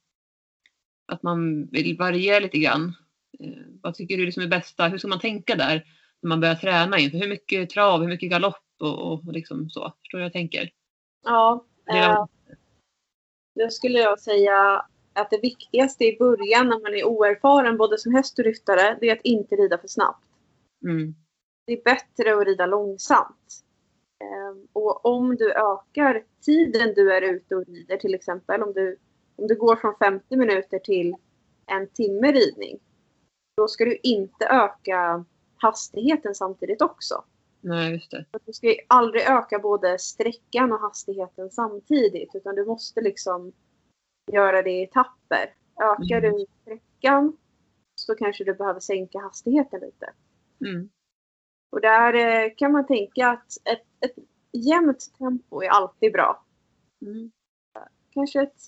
att man vill variera lite grann, eh, vad tycker du liksom är bästa, hur ska man tänka där när man börjar träna inför, hur mycket trav, hur mycket galopp och, och, och liksom så, förstår du vad jag tänker? Ja, Det eh, då skulle jag säga att det viktigaste i början när man är oerfaren både som häst och ryttare, det är att inte rida för snabbt. Mm. Det är bättre att rida långsamt. Eh, och om du ökar tiden du är ute och rider, till exempel om du, om du går från 50 minuter till en timme ridning, då ska du inte öka hastigheten samtidigt också. Nej, just det. Du ska aldrig öka både sträckan och hastigheten samtidigt utan du måste liksom göra det i etapper. Ökar Mm. du sträckan så kanske du behöver sänka hastigheten lite. Mm. Och där eh, kan man tänka att ett, ett jämnt tempo är alltid bra. Mm. Kanske ett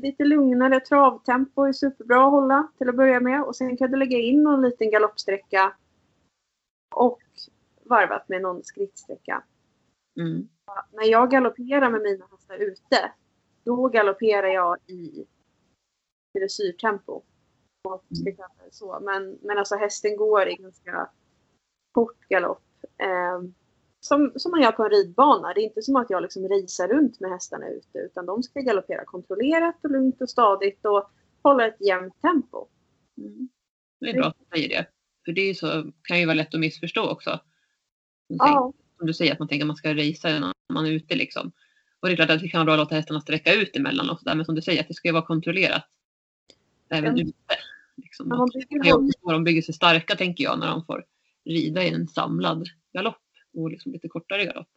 lite lugnare travtempo är superbra att hålla till att börja med och sen kan du lägga in någon liten galoppsträcka och varvat med någon skrittsträcka. Mm. när jag galopperar med mina hästar ute, då galopperar jag i dressyrtempo. Så. Men, men alltså hästen går i ganska fort galopp. Eh, som, som man gör på en ridbana. Det är inte som att jag liksom racear runt med hästarna ute. Utan de ska galoppera kontrollerat och lugnt och stadigt och hålla ett jämnt tempo. Mm. Det är bra att du säger det. För det så, kan ju vara lätt att missförstå också. Som Ja, du säger, att man tänker att man ska racea när man är ute liksom. Och det är klart att det kan vara bra att låta hästarna sträcka ut emellan och sådär. Men som du säger, att det ska ju vara kontrollerat. Även Ja. ute. Liksom. också så de bygger sig starka tänker jag när de får rida i en samlad galopp. Och liksom lite kortare galopp.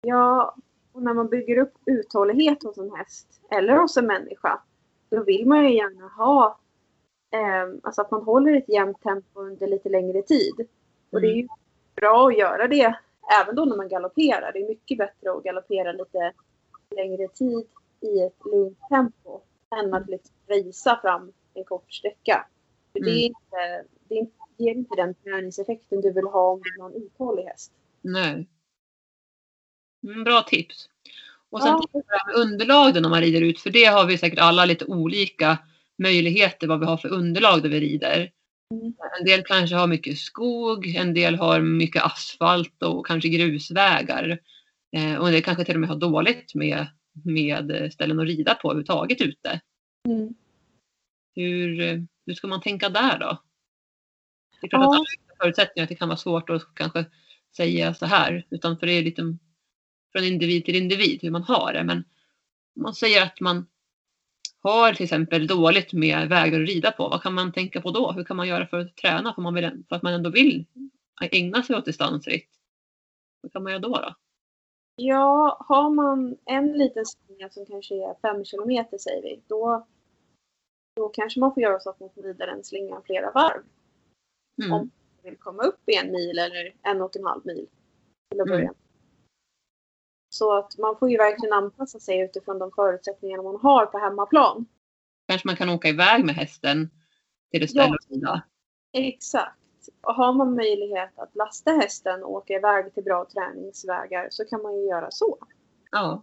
Ja, och när man bygger upp uthållighet hos en häst eller hos en människa, då vill man ju gärna ha eh, alltså att man håller ett jämnt tempo under lite längre tid. Och det är ju bra att göra det även då när man galopperar. Det är mycket bättre att galoppera lite längre tid i ett lugnt tempo än att liksom racea fram en kort sträcka. För det, är Mm. inte, det är inte- ger inte den träningseffekten du vill ha om du har en uthållig häst. Nej. Mm, bra tips. Och sen Ja. det med underlag då när man rider ut, för det har vi säkert alla lite olika möjligheter vad vi har för underlag där vi rider. Mm. En del kanske har mycket skog, en del har mycket asfalt och kanske grusvägar. Eh, och en del kanske till och med har dåligt med, med ställen att rida på överhuvudtaget ute. Mm. Hur, eh, hur ska man tänka där då? Det är klart Ja. att alla förutsättningar att det kan vara svårt att kanske säga så här. Utan för det är lite från individ till individ hur man har det. Men om man säger att man har till exempel dåligt med vägar att rida på. Vad kan man tänka på då? Hur kan man göra för att träna för, man vill, för att man ändå vill ägna sig åt distansritt? Vad kan man göra då? då? Ja, har man en liten slinga som kanske är fem kilometer säger vi, då, då kanske man får göra så att man får rida den slingan flera varv. Mm. Om man vill komma upp i en mil eller en och en halv mil till att Mm. börja. Så att man får ju verkligen anpassa sig utifrån de förutsättningar man har på hemmaplan. Kanske man kan åka iväg med hästen till ett ställe Ja. och. Exakt. Och har man möjlighet att lasta hästen och åka iväg till bra träningsvägar så kan man ju göra så. Ja.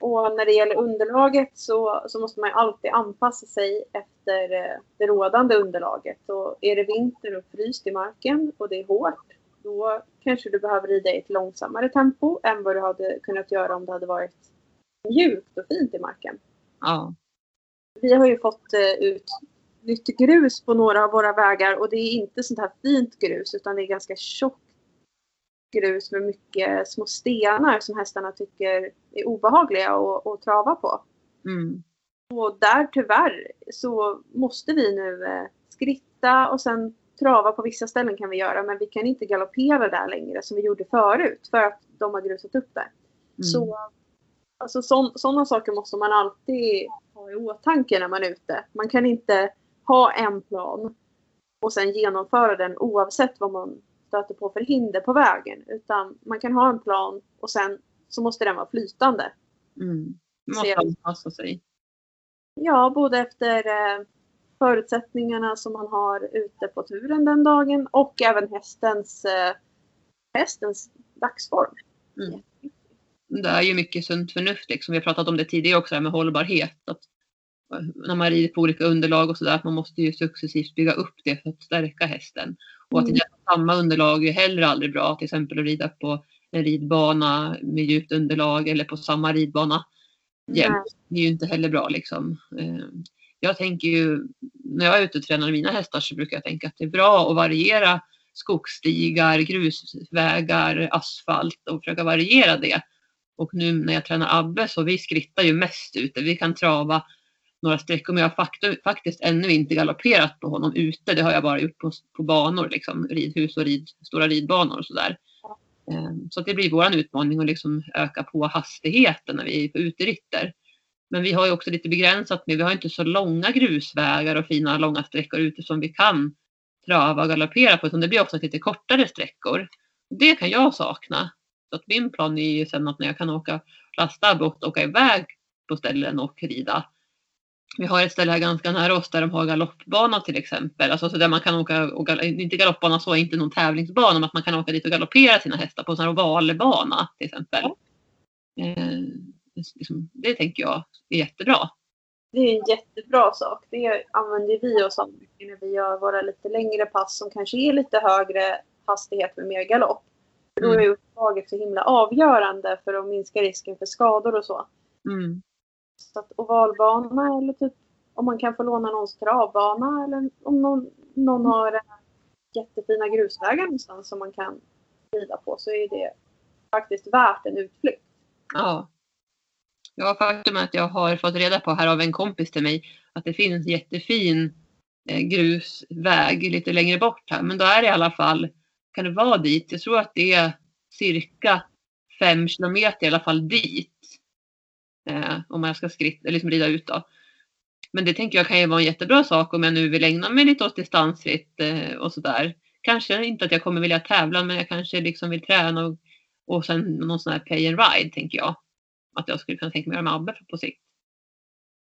Och när det gäller underlaget så, så måste man ju alltid anpassa sig efter eh, det rådande underlaget. Och är det vinter och fryst i marken och det är hårt, då kanske du behöver rida i ett långsammare tempo än vad du hade kunnat göra om det hade varit mjukt och fint i marken. ja. Vi har ju fått eh, ut nytt grus på några av våra vägar och det är inte sånt här fint grus utan det är ganska tjockt grus med mycket små stenar som hästarna tycker är obehagliga att, att trava på. Mm. Och där tyvärr så måste vi nu eh, skritta och sen trava på vissa ställen kan vi göra men vi kan inte galoppera där längre som vi gjorde förut för att de har grusat upp där. Mm. Så alltså, sådana saker måste man alltid ha i åtanke när man är ute. Man kan inte ha en plan och sen genomföra den oavsett vad man stöter på för hinder på vägen. Utan man kan ha en plan och sen så måste den vara flytande. Mm. Måste anpassa sig. Ja, både efter eh, förutsättningarna som man har ute på turen den dagen och även hästens, eh, hästens dagsform. Mm. Det är ju mycket sunt förnuft. Liksom. Vi har pratat om det tidigare också, med hållbarhet. Att när man rider på olika underlag och sådär, att man måste ju successivt bygga upp det för att stärka hästen. Och att Mm. samma underlag är heller aldrig bra. Till exempel att rida på en ridbana med djupt underlag eller på samma ridbana jämt. Det är ju inte heller bra liksom. Eh, Jag tänker ju, när jag är ute och tränar mina hästar så brukar jag tänka att det är bra att variera skogsstigar, grusvägar, asfalt och försöka variera det. Och nu när jag tränar Abbe så vi skrittar ju mest ute. Vi kan trava några sträckor men jag har fakt- faktiskt ännu inte galopperat på honom ute. Det har jag bara gjort på, på banor, liksom, ridhus och rid, stora ridbanor och sådär. Ehm, så att det blir vår utmaning att liksom öka på hastigheten när vi är på uteritter. Men vi har ju också lite begränsat med, vi har inte så långa grusvägar och fina långa sträckor ute som vi kan trava och galoppera på utan det blir också lite kortare sträckor. Det kan jag sakna. Så att min plan är ju sen att när jag kan åka lasta bort och åka iväg på ställen och rida. Vi har ett ställe här ganska nära oss där de har galoppbana till exempel. Alltså så där man kan åka, och gal- inte galoppbana så, inte någon tävlingsbana, men att man kan åka dit och galoppera sina hästar på en sån här ovalbana till exempel. Eh, liksom, det tänker jag är jättebra. Det är en jättebra sak. Det använder vi oss av mycket när vi gör våra lite längre pass som kanske är lite högre hastighet med mer galopp. För då Mm. är uppdraget så himla avgörande för att minska risken för skador och så. Mm. Så att ovalbana eller typ om man kan få låna någons travbana eller om någon, någon har eh, jättefina grusvägar någonstans som man kan rida på så är det faktiskt värt en utflykt. Ja. Ja, faktum är att jag har fått reda på här av en kompis till mig att det finns jättefin eh, grusväg lite längre bort här. Men då är det i alla fall, kan det vara dit? Jag tror att det är cirka fem kilometer i alla fall dit. Eh, om jag ska skritt, liksom rida ut då. Men det tänker jag kan ju vara en jättebra sak om jag nu vill ägna mig lite åt distansritt eh, och sådär. Kanske inte att jag kommer vilja tävla men jag kanske liksom vill träna och, och sen någon sån här pay and ride tänker jag. Att jag skulle kunna tänka mig göra med Abbe på sikt.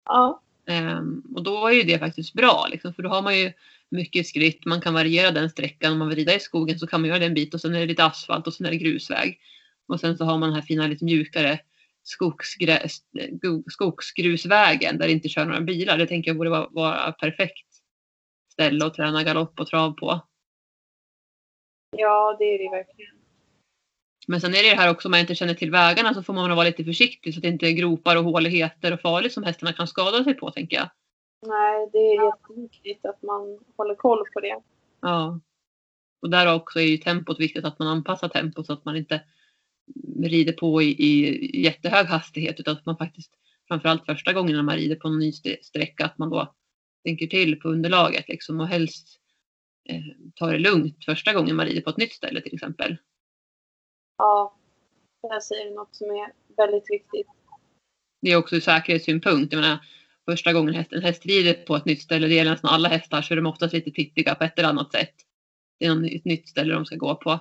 Ja, Ehm, och då är ju det faktiskt bra liksom, för då har man ju mycket skritt. Man kan variera den sträckan. Om man vill rida i skogen så kan man göra det en bit och sen är det lite asfalt och sen är det grusväg. Och sen så har man den här fina lite mjukare skogsgrusvägen där det inte kör några bilar. Det tänker jag borde vara, vara perfekt ställe att träna galopp och trav på. Ja, det är det verkligen. Men sen är det det här också om man inte känner till vägarna så får man vara lite försiktig så att det inte är gropar och håligheter och farligt som hästarna kan skada sig på tänker jag. Nej, det är jätteviktigt att man håller koll på det. Ja. Och där också är ju tempot viktigt att man anpassar tempot så att man inte rider på i, i jättehög hastighet utan att man faktiskt framförallt första gången när man rider på en ny sträcka att man då tänker till på underlaget liksom och helst eh, tar det lugnt första gången man rider på ett nytt ställe till exempel. Ja, där säger du något som är väldigt viktigt. Det är också ur säkerhetssynpunkt. Jag menar, första gången en häst rider på ett nytt ställe, det gäller nästan alla hästar, så är de oftast lite pittiga på ett eller annat sätt. Det är ett nytt ställe de ska gå på.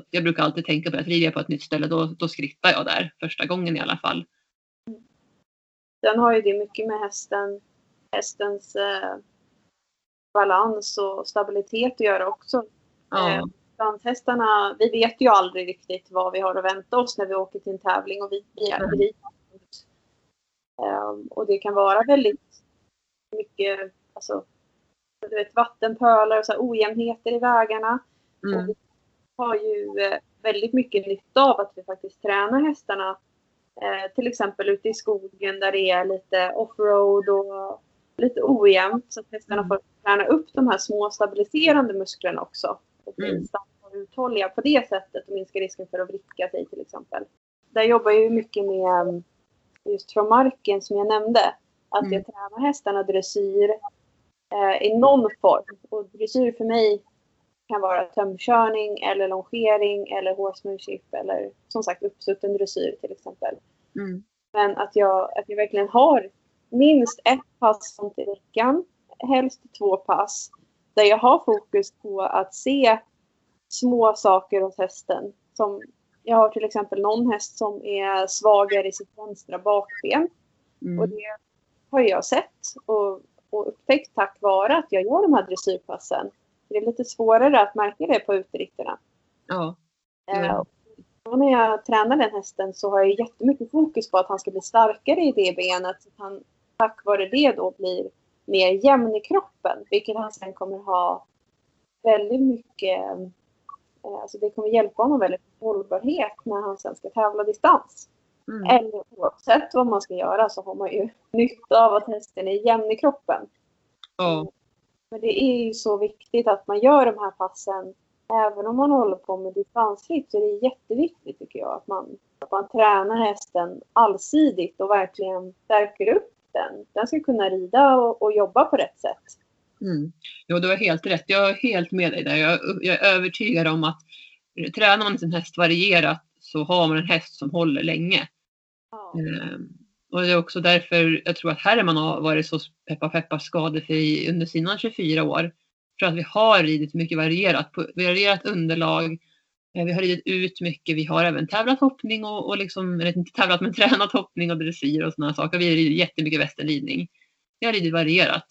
Så jag brukar alltid tänka på att rider jag på ett nytt ställe, då, då skrittar jag där första gången i alla fall. Sen har ju det mycket med hästen, hästens eh, balans och stabilitet att göra också. Ja. Eh, Danshästarna, vi vet ju aldrig riktigt vad vi har att vänta oss när vi åker till en tävling och vi, vi, mm. vi um, Och det kan vara väldigt mycket, alltså, du vet, vattenpölar och så ojämnheter i vägarna. Mm. Och vi har ju eh, väldigt mycket nytta av att vi faktiskt tränar hästarna. Eh, till exempel ute i skogen där det är lite offroad och lite ojämnt så att hästarna mm. får träna upp de här små stabiliserande musklerna också och bli mm. och uthålliga på det sättet och minska risken för att vricka sig till exempel. Där jobbar jag mycket med mm, just från marken som jag nämnde. Att mm. jag tränar hästarna dressyr eh, i någon form. Och dressyr för mig kan vara tömkörning eller longering eller horsemanship eller som sagt uppsutten dressyr till exempel. Mm. Men att jag, att jag verkligen har minst ett pass som till veckan, helst två pass där jag har fokus på att se små saker hos hästen. Som, jag har till exempel någon häst som är svagare i sitt vänstra bakben. Mm. Och det har jag sett och, och upptäckt tack vare att jag gör de här dressyrpassen. Det är lite svårare att märka det på uteritterna. Ja. Mm. och när jag tränar den hästen så har jag jättemycket fokus på att han ska bli starkare i det benet. Så att han tack vare det då blir mer jämn i kroppen. Vilket han sen kommer ha väldigt mycket, eh, alltså det kommer hjälpa honom väldigt med hållbarhet när han sen ska tävla distans. Mm. Eller oavsett vad man ska göra så har man ju nytta av att hästen är jämn i kroppen. Mm. Men det är ju så viktigt att man gör de här passen även om man håller på med distansritt så är det jätteviktigt tycker jag att man, att man tränar hästen allsidigt och verkligen stärker upp den. Den ska kunna rida och, och jobba på rätt sätt. Mm. Jo, du har helt rätt. Jag är helt med dig där. Jag, jag är övertygad om att tränar man sin häst varierat så har man en häst som håller länge. Ja. Ehm, och det är också därför jag tror att Herman har varit så peppa peppa skadefri under sina 24 år. För att vi har ridit mycket varierat, varierat underlag, eh, vi har ridit ut mycket. Vi har även tävlat hoppning och, och liksom, eller inte tävlat men tränat hoppning och dressyr och sådana saker. Vi har ridit jättemycket västernridning. Vi har ridit varierat.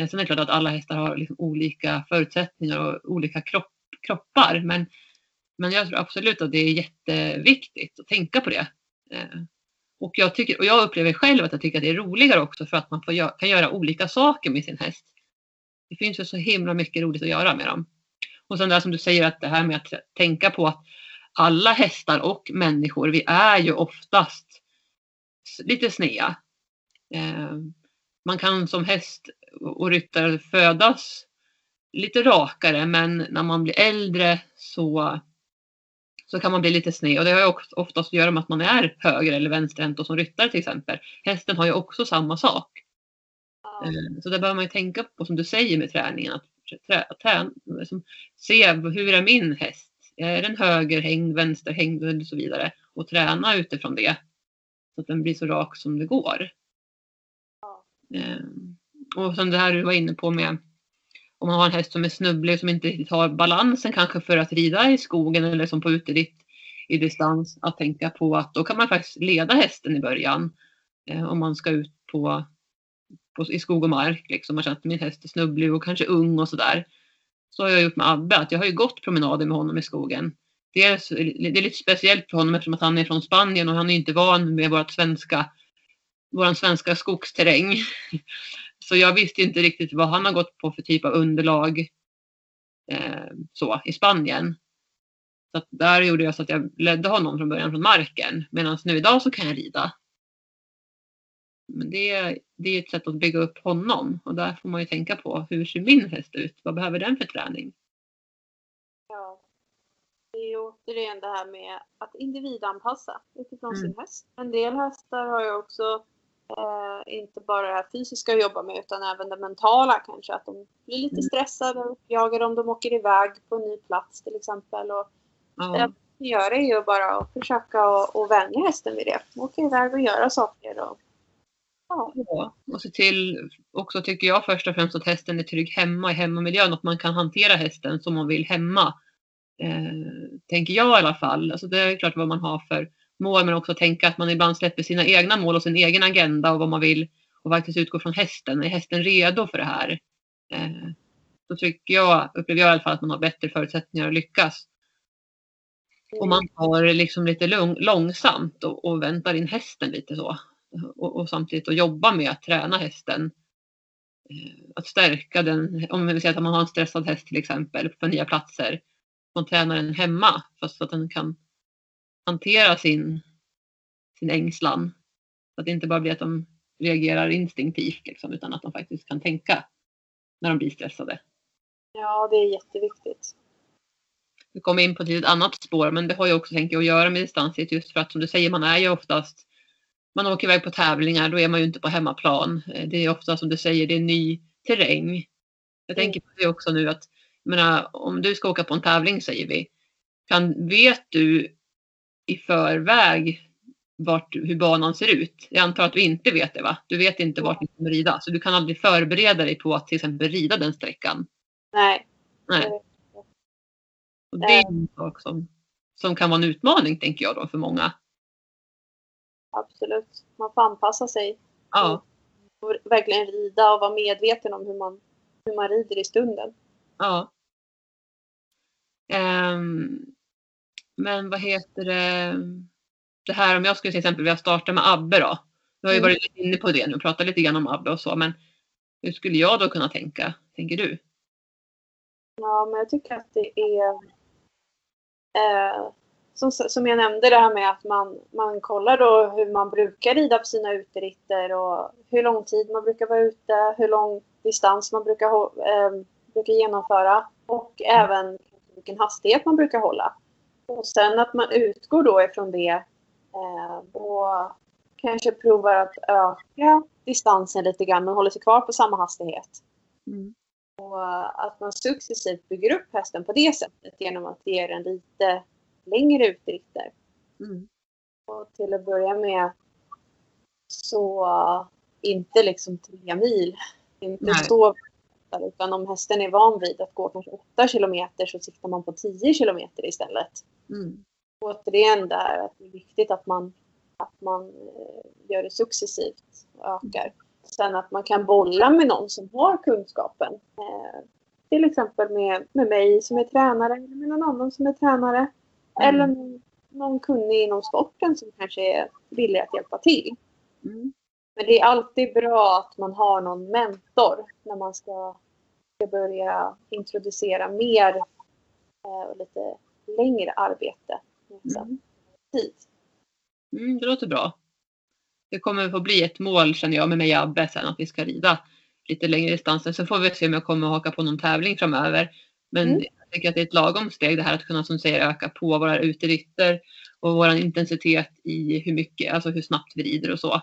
Eh, sen är det klart att alla hästar har liksom olika förutsättningar och olika kropp, kroppar. Men, men jag tror absolut att det är jätteviktigt att tänka på det. Eh, och jag, tycker, och jag upplever själv att jag tycker att det är roligare också för att man får, kan göra olika saker med sin häst. Det finns ju så himla mycket roligt att göra med dem. Och sen det som du säger att det här med att tänka på att alla hästar och människor, vi är ju oftast lite snea. Eh, man kan som häst och ryttare födas lite rakare men när man blir äldre så, så kan man bli lite sned och det har ju oftast att göra med att man är höger eller vänsterhänt och som ryttare till exempel. Hästen har ju också samma sak. Eh, så det behöver man ju tänka på som du säger med träningen. Att trä, trä, liksom, se hur är min häst? Är den högerhängd, vänsterhängd och så vidare? Och träna utifrån det. Så att den blir så rak som det går. Ehm, och sen det här du var inne på med om man har en häst som är snubblig och som inte riktigt har balansen kanske för att rida i skogen eller som på uteritt i distans. Att tänka på att då kan man faktiskt leda hästen i början. Eh, om man ska ut på på, i skog och mark. Liksom, man känner att min häst är snubblig och kanske ung och sådär. Så har jag gjort med Abbe, att jag har ju gått promenader med honom i skogen. Dels, det är lite speciellt för honom eftersom att han är från Spanien och han är inte van med vårt svenska, våran svenska skogsterräng. Så jag visste inte riktigt vad han har gått på för typ av underlag eh, så, i Spanien. Så där gjorde jag så att jag ledde honom från början från marken. Medan nu idag så kan jag rida. Men det, det är ett sätt att bygga upp honom och där får man ju tänka på hur ser min häst ut? Vad behöver den för träning? Ja. Det är återigen det här med att individanpassa utifrån mm. sin häst. En del hästar har ju också eh, inte bara det här fysiska att jobba med utan även det mentala kanske. Att de blir lite mm. stressade och jagar om de åker iväg på en ny plats till exempel. Och ja. Det jag gör är ju bara att försöka och, vänja hästen vid det. Åka iväg och göra saker. Och, ja. ja. och se till också tycker jag först och främst att hästen är trygg hemma i hemmamiljön. Att man kan hantera hästen som man vill hemma. Eh, tänker jag i alla fall. Alltså det är klart vad man har för mål men också tänka att man ibland släpper sina egna mål och sin egen agenda och vad man vill och faktiskt utgå från hästen. Är hästen redo för det här? Eh, då tycker jag, upplever jag i alla fall att man har bättre förutsättningar att lyckas. Och man tar det liksom lite långsamt och, och, väntar in hästen lite så. Och, och samtidigt att jobba med att träna hästen. Eh, att stärka den, om vi säger att man har en stressad häst till exempel på nya platser. Man tränar den hemma fast så att den kan hantera sin, sin ängslan. Så att det inte bara blir att de reagerar instinktivt liksom, utan att de faktiskt kan tänka när de blir stressade. Ja, det är jätteviktigt. Vi kommer in på ett litet annat spår, men det har ju också tänkt att göra med distansritt just för att som du säger, man är ju oftast man åker iväg på tävlingar, då är man ju inte på hemmaplan. Det är ofta som du säger, det är ny terräng. Jag mm. tänker på det också nu att, jag menar, om du ska åka på en tävling säger vi, kan, vet du i förväg vart, hur banan ser ut. Jag antar att du inte vet det va? Du vet inte vart du kommer rida. Så du kan aldrig förbereda dig på att till exempel rida den sträckan. Nej. Nej. Och det är en sak som, som kan vara en utmaning tänker jag då för många. Absolut. Man får anpassa sig. Ja. Och verkligen rida och vara medveten om hur man, hur man rider i stunden. Ja. Um, men vad heter det? Det här om jag skulle till exempel vilja starta med Abbe då. Du har ju mm. varit inne på det nu och pratat lite grann om Abbe och så. Men hur skulle jag då kunna tänka? Tänker du? Ja, men jag tycker att det är eh, som, som jag nämnde det här med att man, man kollar då hur man brukar rida på sina uteritter och hur lång tid man brukar vara ute, hur lång distans man brukar, eh, brukar genomföra och även vilken hastighet man brukar hålla. Och sen att man utgår då ifrån det eh, och kanske provar att öka distansen lite grann men håller sig kvar på samma hastighet. Mm. Och att man successivt bygger upp hästen på det sättet genom att ge den lite längre utdrifter. Mm. Och till att börja med så inte liksom tre mil. Inte Nej. så utan om hästen är van vid att gå kanske 8 kilometer så siktar man på 10 kilometer istället. Mm. Återigen där att det är viktigt att man, att man eh, gör det successivt och ökar. Sen att man kan bolla med någon som har kunskapen. Eh, till exempel med, med mig som är tränare eller med någon annan som är tränare. Mm. Eller någon kunnig inom sporten som kanske är villig att hjälpa till. Mm. Men det är alltid bra att man har någon mentor när man ska, ska börja introducera mer eh, och lite längre arbete. Mm. Tid. Mm, det låter bra. Det kommer få bli ett mål känner jag med mig och Abbe sen att vi ska rida lite längre distanser. Så får vi se om jag kommer att haka på någon tävling framöver. Men mm. jag tycker att det är ett lagom steg det här att kunna som säger öka på våra uteritter och vår intensitet i hur mycket, alltså hur snabbt vi rider och så.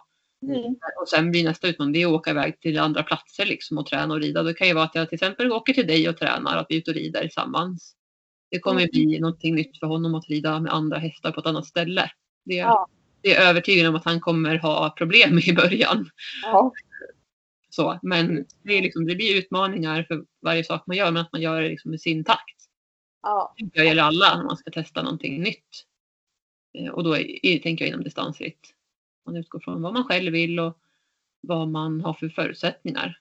Mm. Och sen blir nästa utmaning det är att åka iväg till andra platser liksom och träna och rida. Det kan ju vara att jag till exempel åker till dig och tränar, att vi är ute och rider tillsammans. Det kommer mm. bli någonting nytt för honom att rida med andra hästar på ett annat ställe. Det, ja. det är övertygad om att han kommer ha problem i början. Ja. Så, men det, är liksom, det blir utmaningar för varje sak man gör, men att man gör det liksom i sin takt. Ja. Det gäller alla när man ska testa någonting nytt. Eh, och då är, tänker jag inom distansritt. Man utgår från vad man själv vill och vad man har för förutsättningar.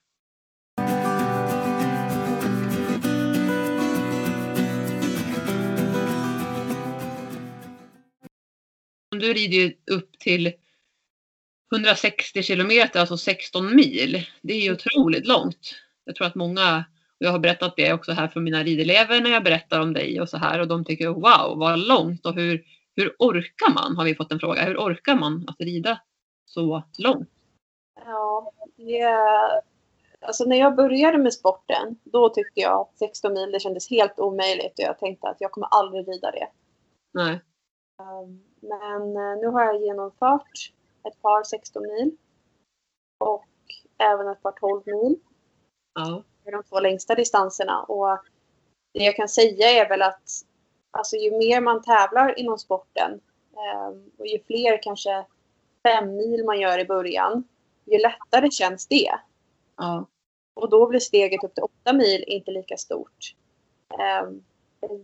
Du rider ju upp till 160 kilometer, alltså 16 mil. Det är ju otroligt långt. Jag tror att många, och jag har berättat det också här för mina ridelever när jag berättar om dig och så här och de tycker wow vad långt och hur, hur orkar man? Har vi fått en fråga. Hur orkar man att rida så långt? Ja, det, alltså när jag började med sporten då tyckte jag att 16 mil det kändes helt omöjligt och jag tänkte att jag kommer aldrig rida det. Nej. Um, men eh, nu har jag genomfört ett par 16 mil. Och även ett par 12 mil. Ja. Det är de två längsta distanserna. Och det jag kan säga är väl att alltså, ju mer man tävlar inom sporten um, och ju fler kanske fem mil man gör i början, ju lättare känns det. Ja. Och då blir steget upp till åtta mil inte lika stort. Um,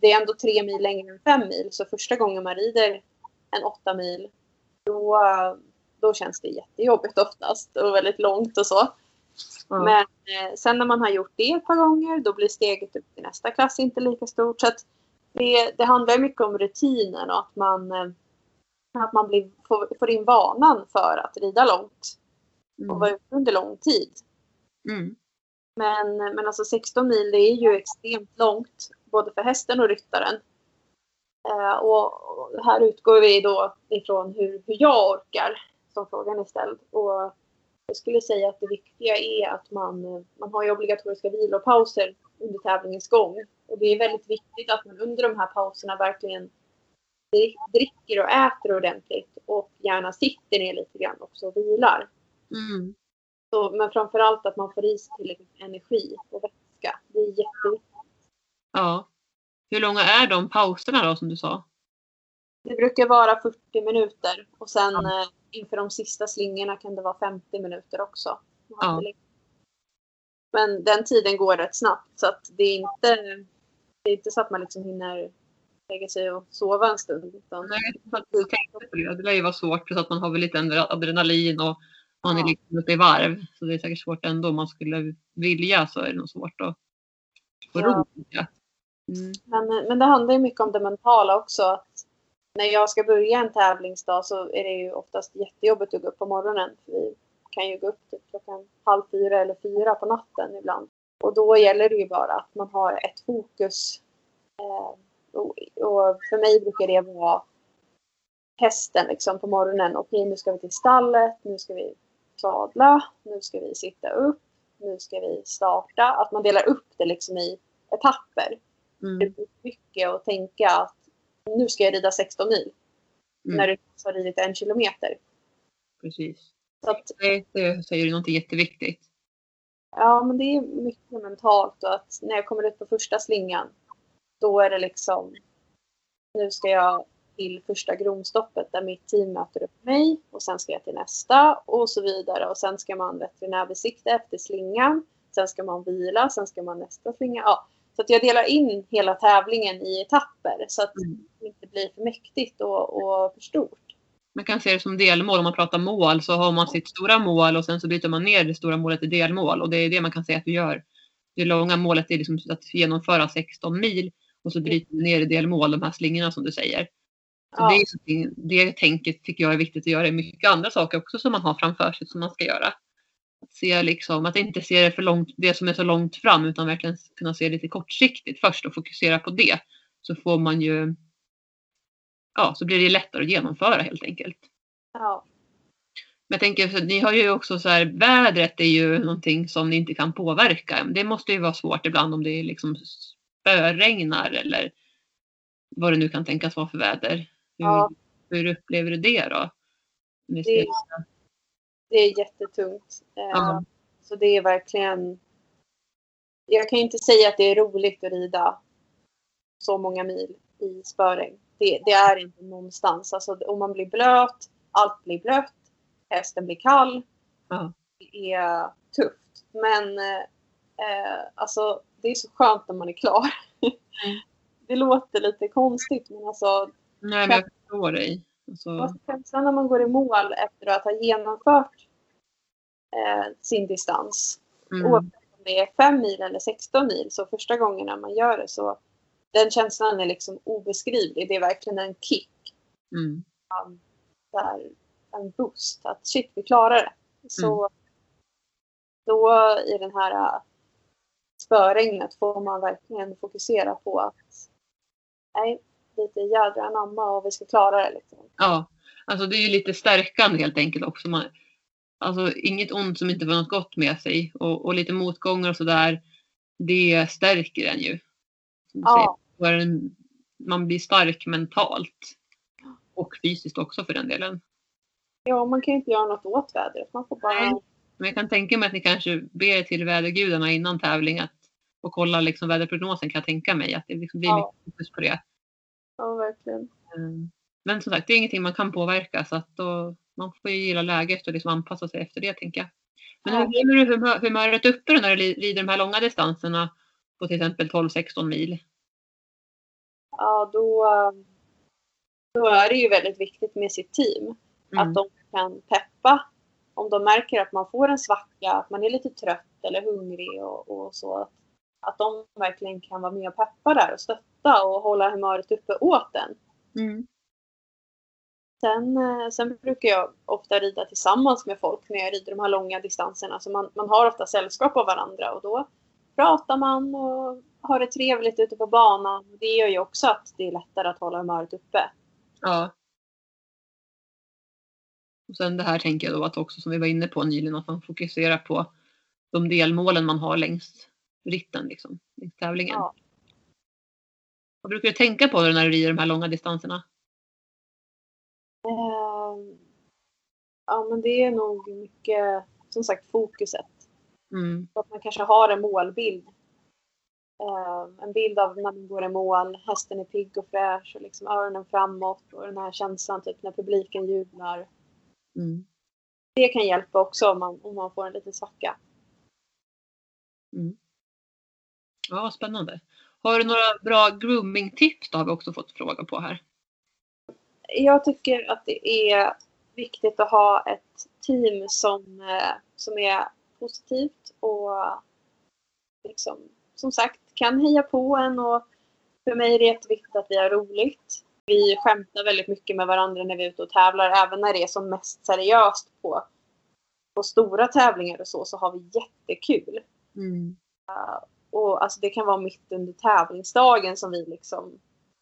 det är ändå tre mil längre än fem mil, så första gången man rider en åtta mil, då, då känns det jättejobbigt oftast och väldigt långt och så. Ja. Men eh, sen när man har gjort det ett par gånger, då blir steget upp till nästa klass inte lika stort. Så att det, det handlar mycket om rutinen och att man, eh, att man blir, får, får in vanan för att rida långt och Mm. vara ute under lång tid. Mm. Men, men alltså 16 mil det är ju extremt långt både för hästen och ryttaren. Eh, och och här utgår vi då ifrån hur, hur jag orkar som frågan är ställd. Och jag skulle säga att det viktiga är att man, man har ju obligatoriska vilopauser under tävlingens gång. Och det är väldigt viktigt att man under de här pauserna verkligen dri- dricker och äter ordentligt och gärna sitter ner lite grann också och vilar. Mm. Så, men framförallt att man får i sig tillräckligt med energi och vätska. Det är jätteviktigt. Ja. Hur långa är de pauserna då som du sa? Det brukar vara 40 minuter och sen eh, inför de sista slingorna kan det vara 50 minuter också. Ja. Men den tiden går rätt snabbt så att det är inte, det är inte så att man liksom hinner lägga sig och sova en stund. Utan, Nej, jag tänkte på det. Det lär ju vara svårt för att man har väl lite adrenalin och man är liksom uppe i varv. Så det är säkert svårt ändå. Om man skulle vilja så är det nog svårt att få Ja. ro. Mm. men, men det handlar ju mycket om det mentala också. Att när jag ska börja en tävlingsdag så är det ju oftast jättejobbigt att gå upp på morgonen. Vi kan ju gå upp typ klockan halv fyra eller fyra på natten ibland. Och då gäller det ju bara att man har ett fokus. Eh, och, och för mig brukar det vara hästen liksom på morgonen. Okej, nu ska vi till stallet, nu ska vi sadla, nu ska vi sitta upp, nu ska vi starta. Att man delar upp det liksom i etapper. Mm. Det blir mycket att tänka att nu ska jag rida 16 mil. Mm. När du har ridit en kilometer. Precis. Så att, Det, det säger du någonting jätteviktigt. ja, men det är mycket mentalt och att när jag kommer ut på första slingan då är det liksom nu ska jag till första gronstoppet där mitt team möter upp mig och sen ska jag till nästa och så vidare och sen ska man veterinärbesikta efter slingan. Sen ska man vila, sen ska man nästa slinga. Ja, så att jag delar in hela tävlingen i etapper så att Mm. det inte blir för mäktigt och, och för stort. Man kan se det som delmål. Om man pratar mål så har man sitt stora mål och sen så bryter man ner det stora målet i delmål. Och det är det man kan säga att du gör. Det långa målet är liksom att genomföra 16 mil och så bryter du ner i delmål, de här slingorna som du säger. Så Ja. det, det tänket tycker jag är viktigt att göra i mycket andra saker också som man har framför sig som man ska göra. Se liksom, att inte se det, för långt, det som är så långt fram utan verkligen kunna se lite kortsiktigt först och fokusera på det. Så får man ju, ja så blir det lättare att genomföra helt enkelt. Ja, Men jag tänker, ni har ju också så här, vädret är ju någonting som ni inte kan påverka. Det måste ju vara svårt ibland om det är liksom spöregnar eller vad det nu kan tänkas vara för väder. Hur, Ja. hur upplever du det då? Det- det är jättetungt. Eh, Ja. Så det är verkligen... Jag kan ju inte säga att det är roligt att rida så många mil i spöregn. Det, det är inte någonstans. Alltså, om man blir blöt, allt blir blött, hästen blir kall. Ja. Det är tufft. Men eh, alltså, det är så skönt när man är klar. det låter lite konstigt men alltså Nej, men jag förstår dig. Alltså, Vad känslan när man går i mål efter att ha genomfört eh, sin distans. Mm. Oavsett om det är 5 mil eller 16 mil så första gången när man gör det så den känslan är liksom obeskrivlig. Det är verkligen en kick. Mm. Där, en boost. Att shit, vi klarar det. Så Mm. då i den här äh, spöregnet får man verkligen fokusera på att nej, lite jädra anamma och vi ska klara det. Liksom. Ja, alltså det är ju lite stärkande helt enkelt också. Man, alltså inget ont som inte får något gott med sig och, och lite motgångar och sådär. Det stärker en ju. Ja, Man blir stark mentalt. Och fysiskt också för den delen. ja, man kan ju inte göra något åt vädret. Man får bara... Nej. Men jag kan tänka mig att ni kanske ber till vädergudarna innan tävling att, och kollar liksom väderprognosen kan jag tänka mig. Att det liksom blir Ja. mycket fokus på det. Ja, verkligen. Mm. Men som sagt, det är ingenting man kan påverka så att då, man får ju gilla läget och liksom anpassa sig efter det tänker jag. Men hur håller du humör, humöret uppe när du rider de här långa distanserna på till exempel 12-16 mil? Ja, då, då är det ju väldigt viktigt med sitt team. Mm. Att de kan peppa. Om de märker att man får en svacka, att man är lite trött eller hungrig och, och så. Att de verkligen kan vara med och peppa där och stötta och hålla humöret uppe åt den. Mm. Sen, eh, sen brukar jag ofta rida tillsammans med folk när jag rider de här långa distanserna. Så man, man har ofta sällskap av varandra och då pratar man och har det trevligt ute på banan. Det gör ju också att det är lättare att hålla humöret uppe. Ja. Och sen det här tänker jag då att också som vi var inne på nyligen att man fokuserar på de delmålen man har längs ritten liksom, längs tävlingen. Ja. Vad brukar du tänka på då när du rider de här långa distanserna? Ehm, ja, men det är nog mycket, som sagt, fokuset. Mm. Att man kanske har en målbild. Ehm, en bild av när man går i mål, hästen är pigg och fräsch och liksom öronen framåt och den här känslan typ när publiken jublar. Mm. Det kan hjälpa också om man, om man får en liten svacka. Ja, spännande. Har du några bra grooming-tips? då har vi också fått fråga på här. Jag tycker att det är viktigt att ha ett team som, eh, som är positivt och liksom, som sagt kan heja på en och för mig är det jätteviktigt att vi har roligt. Vi skämtar väldigt mycket med varandra när vi är ute och tävlar, även när det är som mest seriöst på, på stora tävlingar och så, så har vi jättekul. Mm. Och alltså det kan vara mitt under tävlingsdagen som vi liksom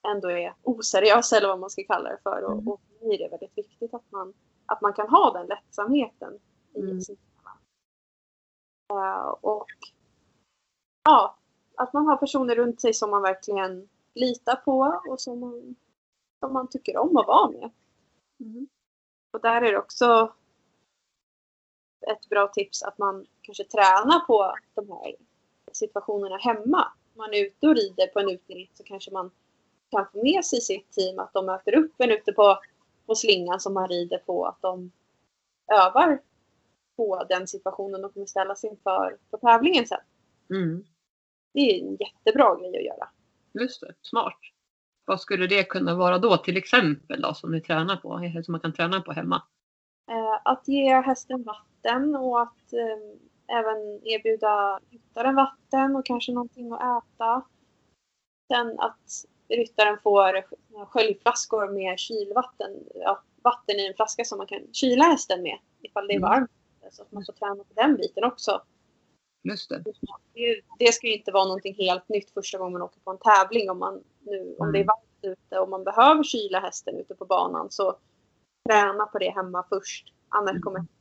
ändå är oseriösa eller vad man ska kalla det för. Mm. Och, och för mig är det väldigt viktigt att man, att man kan ha den lättsamheten i Mm. sin uh, Och ja, att man har personer runt sig som man verkligen litar på och som man, som man tycker om att vara med. Mm. Och där är det också ett bra tips att man kanske tränar på de här situationerna hemma. Man är ute och rider på en uteritt så kanske man kan få med sig sitt team att de möter upp en ute på, på slingan som man rider på. Att de övar på den situationen de kommer ställas inför på tävlingen sen. Mm. Det är en jättebra grej att göra. Just det, smart. Vad skulle det kunna vara då till exempel då som ni tränar på, som man kan träna på hemma? Eh, att ge hästen vatten och att eh, även erbjuda ryttaren vatten och kanske någonting att äta. Sen att ryttaren får sköljflaskor med kylvatten, ja, vatten i en flaska som man kan kyla hästen med ifall det är Mm. varmt. Så att man får träna på den biten också. Just det. Det, det ska ju inte vara någonting helt nytt första gången man åker på en tävling. Om, man nu, om det är varmt ute och man behöver kyla hästen ute på banan så träna på det hemma först. Annars kommer hästen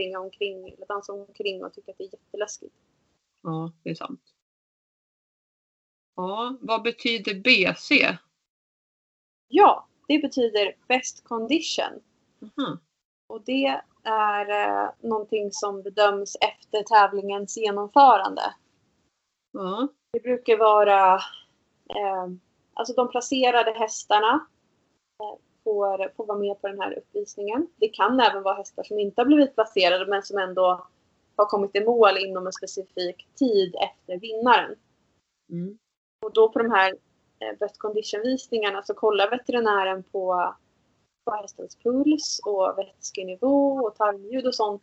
springa omkring eller dansa omkring och tycka att det är jätteläskigt. Ja, det är sant. Ja, vad betyder BC? Ja, det betyder best condition. Aha. Och det är eh, någonting som bedöms efter tävlingens genomförande. Ja. Det brukar vara eh, alltså de placerade hästarna eh, får, får vara med på den här uppvisningen. Det kan även vara hästar som inte har blivit placerade men som ändå har kommit i mål inom en specifik tid efter vinnaren. Mm. Och då på de här eh, best condition-visningarna så kollar veterinären på, på hästens puls och vätskenivå och tarmljud och sånt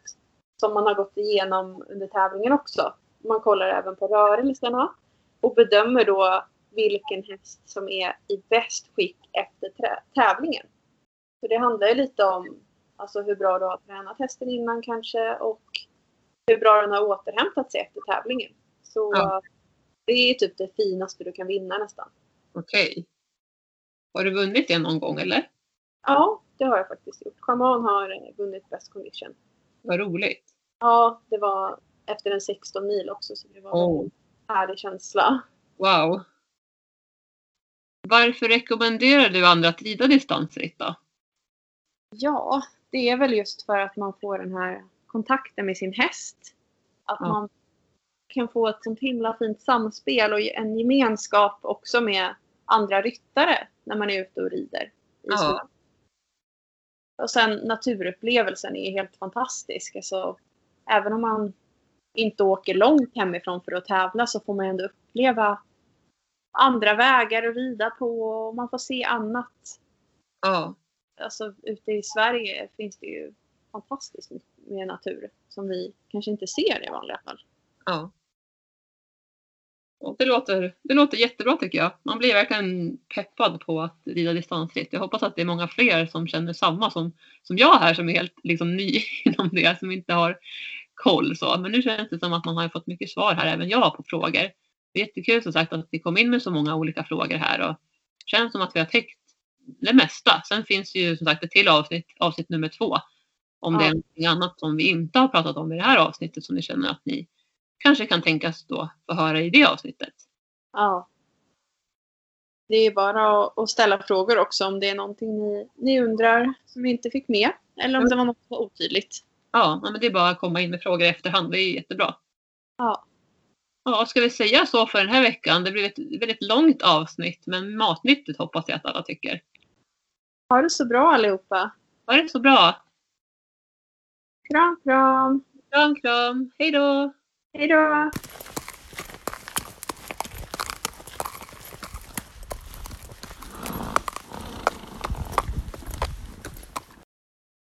som man har gått igenom under tävlingen också. Man kollar även på rörelserna och bedömer då vilken häst som är i bäst skick efter tävlingen. Så det handlar ju lite om alltså hur bra du har tränat hästen innan kanske och hur bra den har återhämtat sig efter tävlingen. Så ja. det är typ det finaste du kan vinna nästan. Okej. Okay. Har du vunnit det någon gång eller? Ja, det har jag faktiskt gjort. Charman har vunnit Best Condition. Vad roligt. Ja, det var efter en 16 mil också så det var oh. en härlig känsla. Wow. Varför rekommenderar du andra att rida distansritt då? Ja, det är väl just för att man får den här kontakten med sin häst. Att ja. man kan få ett sånt himla fint samspel och en gemenskap också med andra ryttare när man är ute och rider. ja. Och sen naturupplevelsen är helt fantastisk. Alltså, även om man inte åker långt hemifrån för att tävla så får man ändå uppleva andra vägar att rida på och man får se annat. Ja. Alltså ute i Sverige finns det ju fantastiskt med natur som vi kanske inte ser i vanliga fall. Ja. Och det, låter, det låter jättebra tycker jag. Man blir verkligen peppad på att rida distansritt. Jag hoppas att det är många fler som känner samma som, som jag här som är helt liksom, ny inom det, som inte har koll. Så. Men nu känns det som att man har fått mycket svar här, även jag, på frågor. Jättekul som sagt att vi kom in med så många olika frågor här och det känns som att vi har täckt det mesta. Sen finns det ju som sagt ett till avsnitt, avsnitt nummer två. Om ja. det är något annat som vi inte har pratat om i det här avsnittet som ni känner att ni kanske kan tänkas då få höra i det avsnittet. Ja. Det är bara att ställa frågor också om det är någonting ni, ni undrar som vi inte fick med. Eller om det var något som var otydligt. Ja, men det är bara att komma in med frågor i efterhand. Det är jättebra. Ja. Ja, ska vi säga så för den här veckan? Det blir ett väldigt långt avsnitt, men matnyttigt hoppas jag att alla tycker. Ha det så bra allihopa. Ha det så bra. Kram, kram. Kram, kram. Hej då. Hej då.